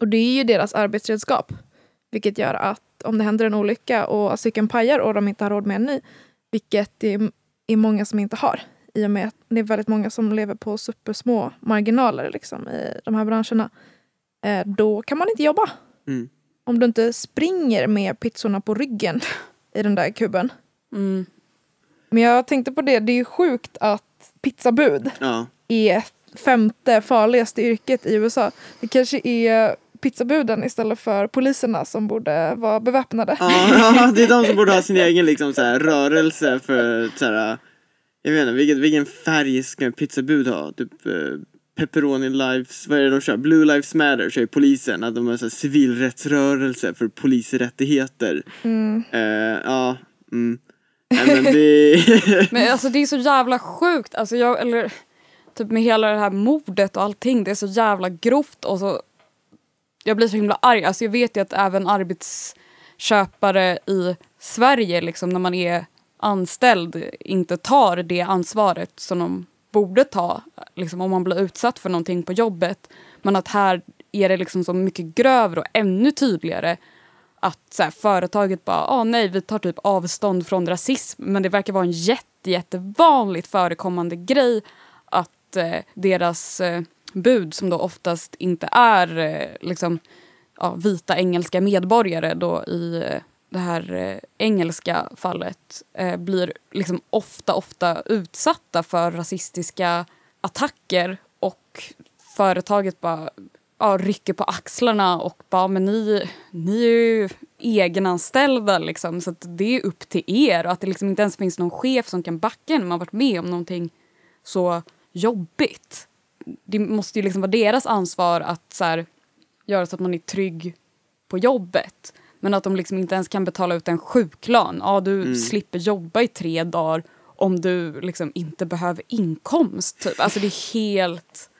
Och det är ju deras arbetsredskap. Vilket gör att om det händer en olycka och cykeln pajar och de inte har råd med en ny, vilket det är, många som inte har i och med att det är väldigt många som lever på supersmå marginaler liksom, i de här branscherna, eh, då kan man inte jobba. Mm. Om du inte springer med pizzorna på ryggen i den där kuben. Mm. Men jag tänkte på det, det är ju sjukt att pizzabud Ja. är femte farligaste yrket i USA. Det kanske är pizzabuden istället för poliserna som borde vara beväpnade. Ja, det är de som borde ha sin egen liksom, så här, rörelse för så här, jag vet inte, vilken, vilken färg ska en pizzabud ha? Typ eh, pepperoni lives, vad är det de kör? Blue lives matter kör ju polisen, att de har så här civilrättsrörelse för polisrättigheter. Mm. Eh, ja, mm. Nej, men det... Men alltså det är så jävla sjukt. Alltså jag, eller, typ med hela det här mordet och allting. Det är så jävla grovt och så... Jag blir så himla arg. Alltså jag vet ju att även arbetsköpare i Sverige, liksom, när man är anställd, inte tar det ansvaret som de borde ta liksom, om man blir utsatt för någonting på jobbet. Men att här är det liksom så mycket grövre och ännu tydligare att så här, företaget bara, ah, nej vi tar typ avstånd från rasism. Men det verkar vara en jätte, jättevanligt förekommande grej att eh, deras eh, bud som då oftast inte är eh, liksom, ja, vita engelska medborgare då i eh, det här eh, engelska fallet eh, blir liksom ofta, ofta utsatta för rasistiska attacker och företaget bara ja, rycker på axlarna och bara men ni, ni är ju egenanställda liksom så att det är upp till er och att det liksom inte ens finns någon chef som kan backa en när man varit med om någonting så jobbigt. Det måste ju liksom vara deras ansvar att så här, göra så att man är trygg på jobbet. Men att de liksom inte ens kan betala ut en sjuklön. Ja, du Mm. slipper jobba i tre dagar om du liksom inte behöver inkomst. Typ. Alltså det är helt...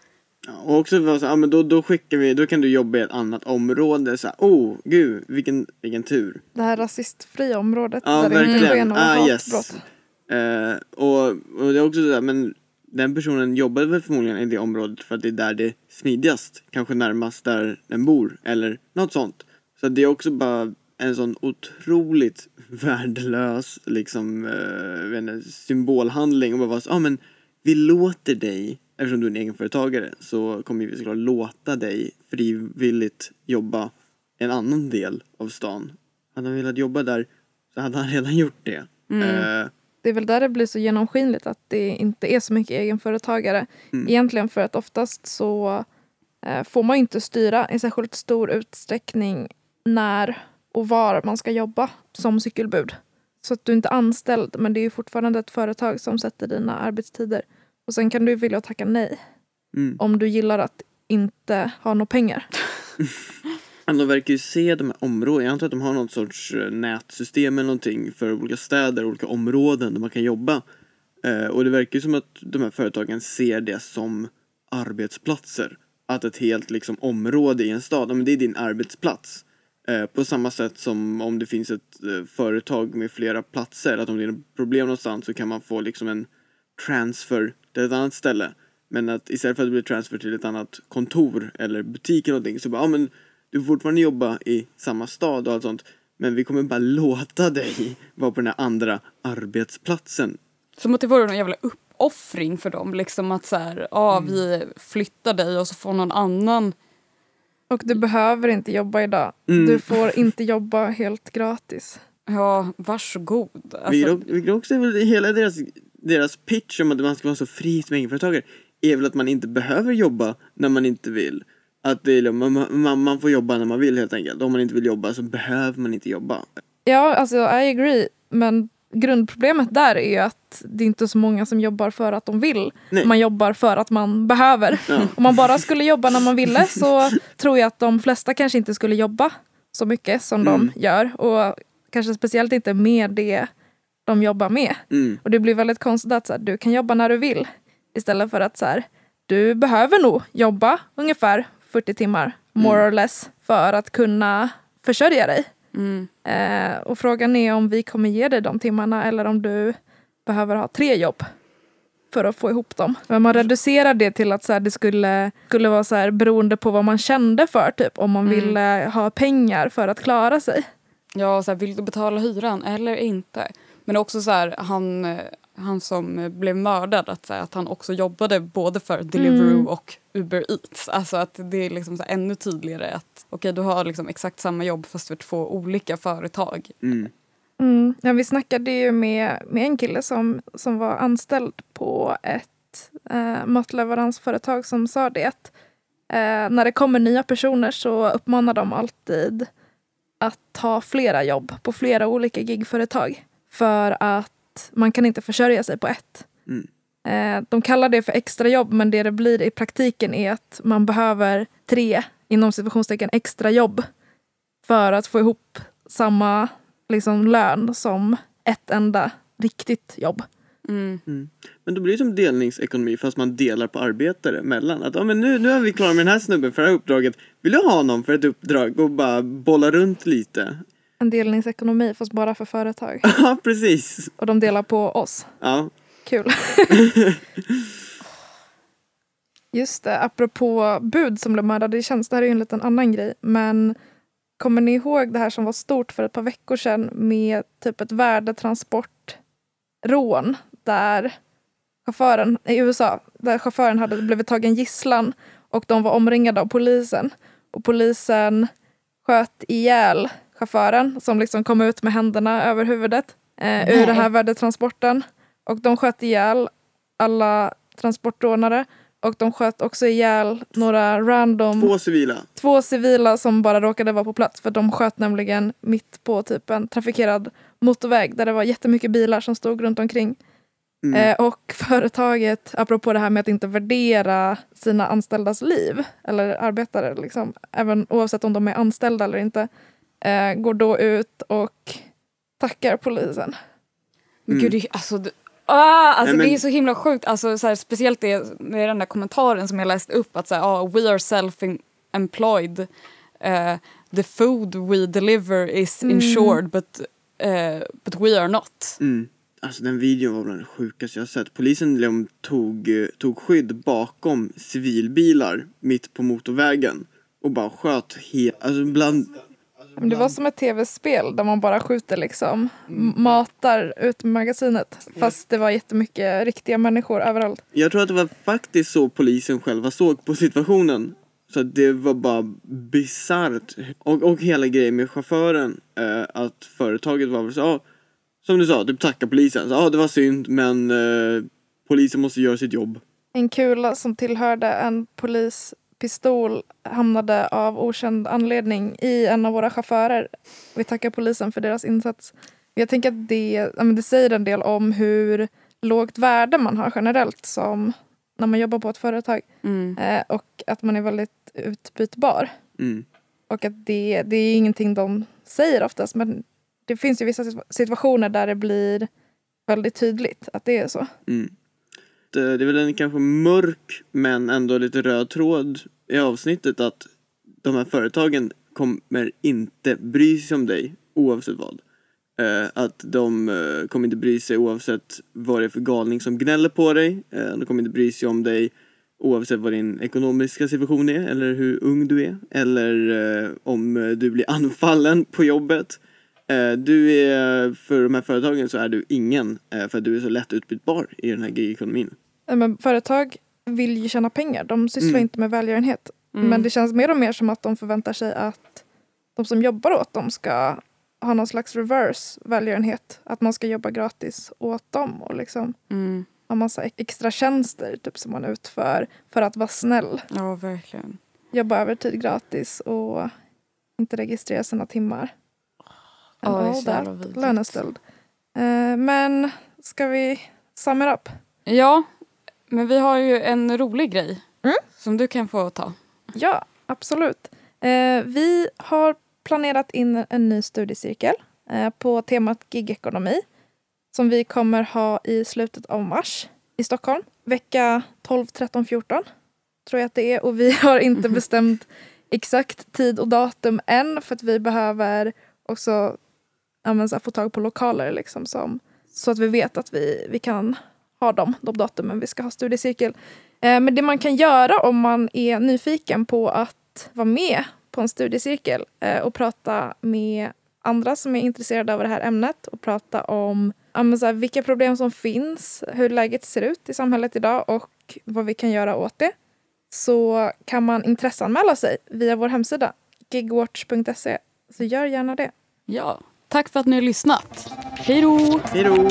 Och också så, ja, men då, då skickar vi, då kan du jobba i ett annat område. Så här, oh, gud, vilken, vilken tur. Det här rasistfria området Ja, där det inte sker verkligen. några Ah, yes. hatbrott. Eh, och, och det är också sådär, men den personen jobbade väl förmodligen i det området för att det är där det är smidigast. Kanske närmast där den bor eller något sånt. Så det är också bara en sån otroligt värdelös liksom, eh, inte, symbolhandling. Och bara vara så, ah, men vi låter dig, eftersom du är en egenföretagare, så kommer vi såklart låta dig frivilligt jobba en annan del av stan. Hade han velat jobba där så hade han redan gjort det. Eh, Det är väl där det blir så genomskinligt att det inte är så mycket egenföretagare. Mm. Egentligen för att oftast så eh, får man inte styra i särskilt stor utsträckning när och var man ska jobba som cykelbud. Så att du är inte anställd men det är fortfarande ett företag som sätter dina arbetstider. Och sen kan du vilja tacka nej mm. om du gillar att inte ha några pengar. Men de verkar ju se de här områdena. Jag antar att de har något sorts eh, nätsystem eller någonting för olika städer, olika områden där man kan jobba. Eh, och det verkar ju som att de här företagen ser det som arbetsplatser. Att ett helt liksom, område i en stad, men det är din arbetsplats. Eh, på samma sätt som om det finns ett eh, företag med flera platser, att om det är problem någonstans så kan man få liksom en transfer till ett annat ställe. Men att istället för att det blir transfer till ett annat kontor eller butik eller någonting så bara, ja men du får fortfarande jobba i samma stad och allt sånt. Men vi kommer bara låta dig vara på den här andra arbetsplatsen. Som att det vore någon jävla uppoffring för dem. Liksom att så här, ja vi flyttar dig och så får någon annan Och du behöver inte jobba idag. Mm. Du får inte jobba helt gratis. Ja, varsågod. Alltså, vilket också väl hela deras, deras pitch om att man ska vara så fri som egenföretagare är väl att man inte behöver jobba när man inte vill. Att det är, man, man, man får jobba när man vill helt enkelt. Om man inte vill jobba så behöver man inte jobba. Ja, alltså I agree. Men grundproblemet där är att det är inte så många som jobbar för att de vill. Nej. Man jobbar för att man behöver. Ja. Om man bara skulle jobba när man ville så tror jag att de flesta kanske inte skulle jobba så mycket som Mm. de gör. Och kanske speciellt inte med det de jobbar med. Mm. Och det blir väldigt konstigt att så här, du kan jobba när du vill. Istället för att så här, du behöver nog jobba ungefär 40 timmar, more or less, för att kunna försörja dig. mm. Eh, och frågan är om vi kommer ge dig de timmarna eller om du behöver ha tre jobb för att få ihop dem. Men man reducerar det till att så här, det skulle, skulle vara så här, beroende på vad man kände för, typ om man Mm. ville ha pengar för att klara sig. Ja, så här, vill du betala hyran eller inte? Men också så här, han, han som eh, blev mördad, att, här, att han också jobbade både för Deliveroo Mm. och Uber Eats. Alltså att det är liksom så här, ännu tydligare att okej, du har liksom exakt samma jobb fast för två olika företag. Mm. Mm. Ja, vi snackade ju med, med en kille som, som var anställd på ett eh, matleveransföretag som sa det att eh, när det kommer nya personer så uppmanar de alltid att ta flera jobb på flera olika gigföretag. För att man kan inte försörja sig på ett. Mm. Eh, de kallar det för extrajobb men det det blir i praktiken är att man behöver tre inom situationstecken extra jobb för att få ihop samma liksom, lön som ett enda riktigt jobb. Mm. Men då blir det som delningsekonomi fast man delar på arbetare mellan. Att ja, men nu, nu är vi klara med den här snubben för det här uppdraget. Vill du ha någon för ett uppdrag och bara bolla runt lite? En delningsekonomi fast bara för företag. Ja, precis. Och de delar på oss. Ja. Kul. Just det, apropå bud som blev mördade i tjänst. Det här är ju en liten annan grej. Men kommer ni ihåg det här som var stort för ett par veckor sedan med typ ett värdetransportrån där chauffören i USA, där chauffören hade blivit tagen gisslan och de var omringade av polisen. Och polisen sköt ihjäl chauffören som liksom kom ut med händerna över huvudet eh, ur den här värdetransporten. Och de sköt ihjäl alla transportrånare och de sköt också ihjäl några random Två civila. två civila som bara råkade vara på plats för de sköt nämligen mitt på typ en trafikerad motorväg där det var jättemycket bilar som stod runt omkring. Mm. Eh, och företaget, apropå det här med att inte värdera sina anställdas liv eller arbetare, liksom, även oavsett om de är anställda eller inte, eh, går då ut och tackar polisen. Men Mm. gud, det, är- alltså, det, ah, alltså Nej, men- det är så himla sjukt. Alltså, så här, speciellt det med den där kommentaren som jag läste upp att så här, ah, we are self-employed. Eh, the food we deliver is Mm. insured but, eh, but we are not. Mm. Alltså den videon var bland det sjukaste jag sett. Polisen liksom tog, eh, tog skydd bakom civilbilar mitt på motorvägen och bara sköt helt, alltså bland Men det var som ett tv-spel där man bara skjuter liksom, m- matar ut magasinet. Fast det var jättemycket riktiga människor överallt. Jag tror att det var faktiskt så polisen själva såg på situationen. Så det var bara bisarrt. Och, och hela grejen med chauffören, eh, att företaget var väl så, ja, som du sa, typ tacka polisen. Ja, det var synd men eh, polisen måste göra sitt jobb. En kula som tillhörde en polispistol hamnade av okänd anledning i en av våra chaufförer. Vi tackar polisen för deras insats. Jag tänker att det, det säger en del om hur lågt värde man har generellt som när man jobbar på ett företag. Mm. Eh, och att man är väldigt utbytbar. Mm. Och att det, det är ingenting de säger oftast men det finns ju vissa situa- situationer där det blir väldigt tydligt att det är så. Mm. Det, det är väl en kanske mörk men ändå lite röd tråd i avsnittet att de här företagen kommer inte bry sig om dig oavsett vad. Eh, att de eh, kommer inte bry sig oavsett vad det är för galning som gnäller på dig. Eh, de kommer inte bry sig om dig oavsett vad din ekonomiska situation är eller hur ung du är. Eller eh, om eh, du blir anfallen på jobbet. Eh, du är, för de här företagen så är du ingen eh, för att du är så lätt utbytbar i den här gigekonomin. Men företag vill ju tjäna pengar, de sysslar Mm. inte med välgörenhet. Mm. Men det känns mer och mer som att de förväntar sig att de som jobbar åt dem ska ha någon slags reverse välgörenhet. Att man ska jobba gratis åt dem och liksom Mm. ha massa extra tjänster typ, som man utför för att vara snäll. Ja, verkligen. Jobba övertid gratis och inte registrera sina timmar. Det är all that. Lönestöld. Eh, men ska vi sum it up? Ja, men vi har ju en rolig grej Mm. som du kan få ta. Ja, absolut. Eh, vi har planerat in en ny studiecirkel eh, på temat gigekonomi som vi kommer ha i slutet av mars i Stockholm. Vecka 12, 13, 14 tror jag att det är och vi har inte bestämt exakt tid och datum än för att vi behöver också ja, men få tag på lokaler liksom som, så att vi vet att vi, vi kan ha dem, de datumen vi ska ha studiecirkel. Eh, Men det man kan göra om man är nyfiken på att vara med på en studiecirkel eh, och prata med andra som är intresserade av det här ämnet och prata om ja, men så här, vilka problem som finns, hur läget ser ut i samhället idag och vad vi kan göra åt det så kan man intresseanmäla sig via vår hemsida gigwatch.se. Så gör gärna det. Ja, tack för att ni har lyssnat. Hej då! Hej då!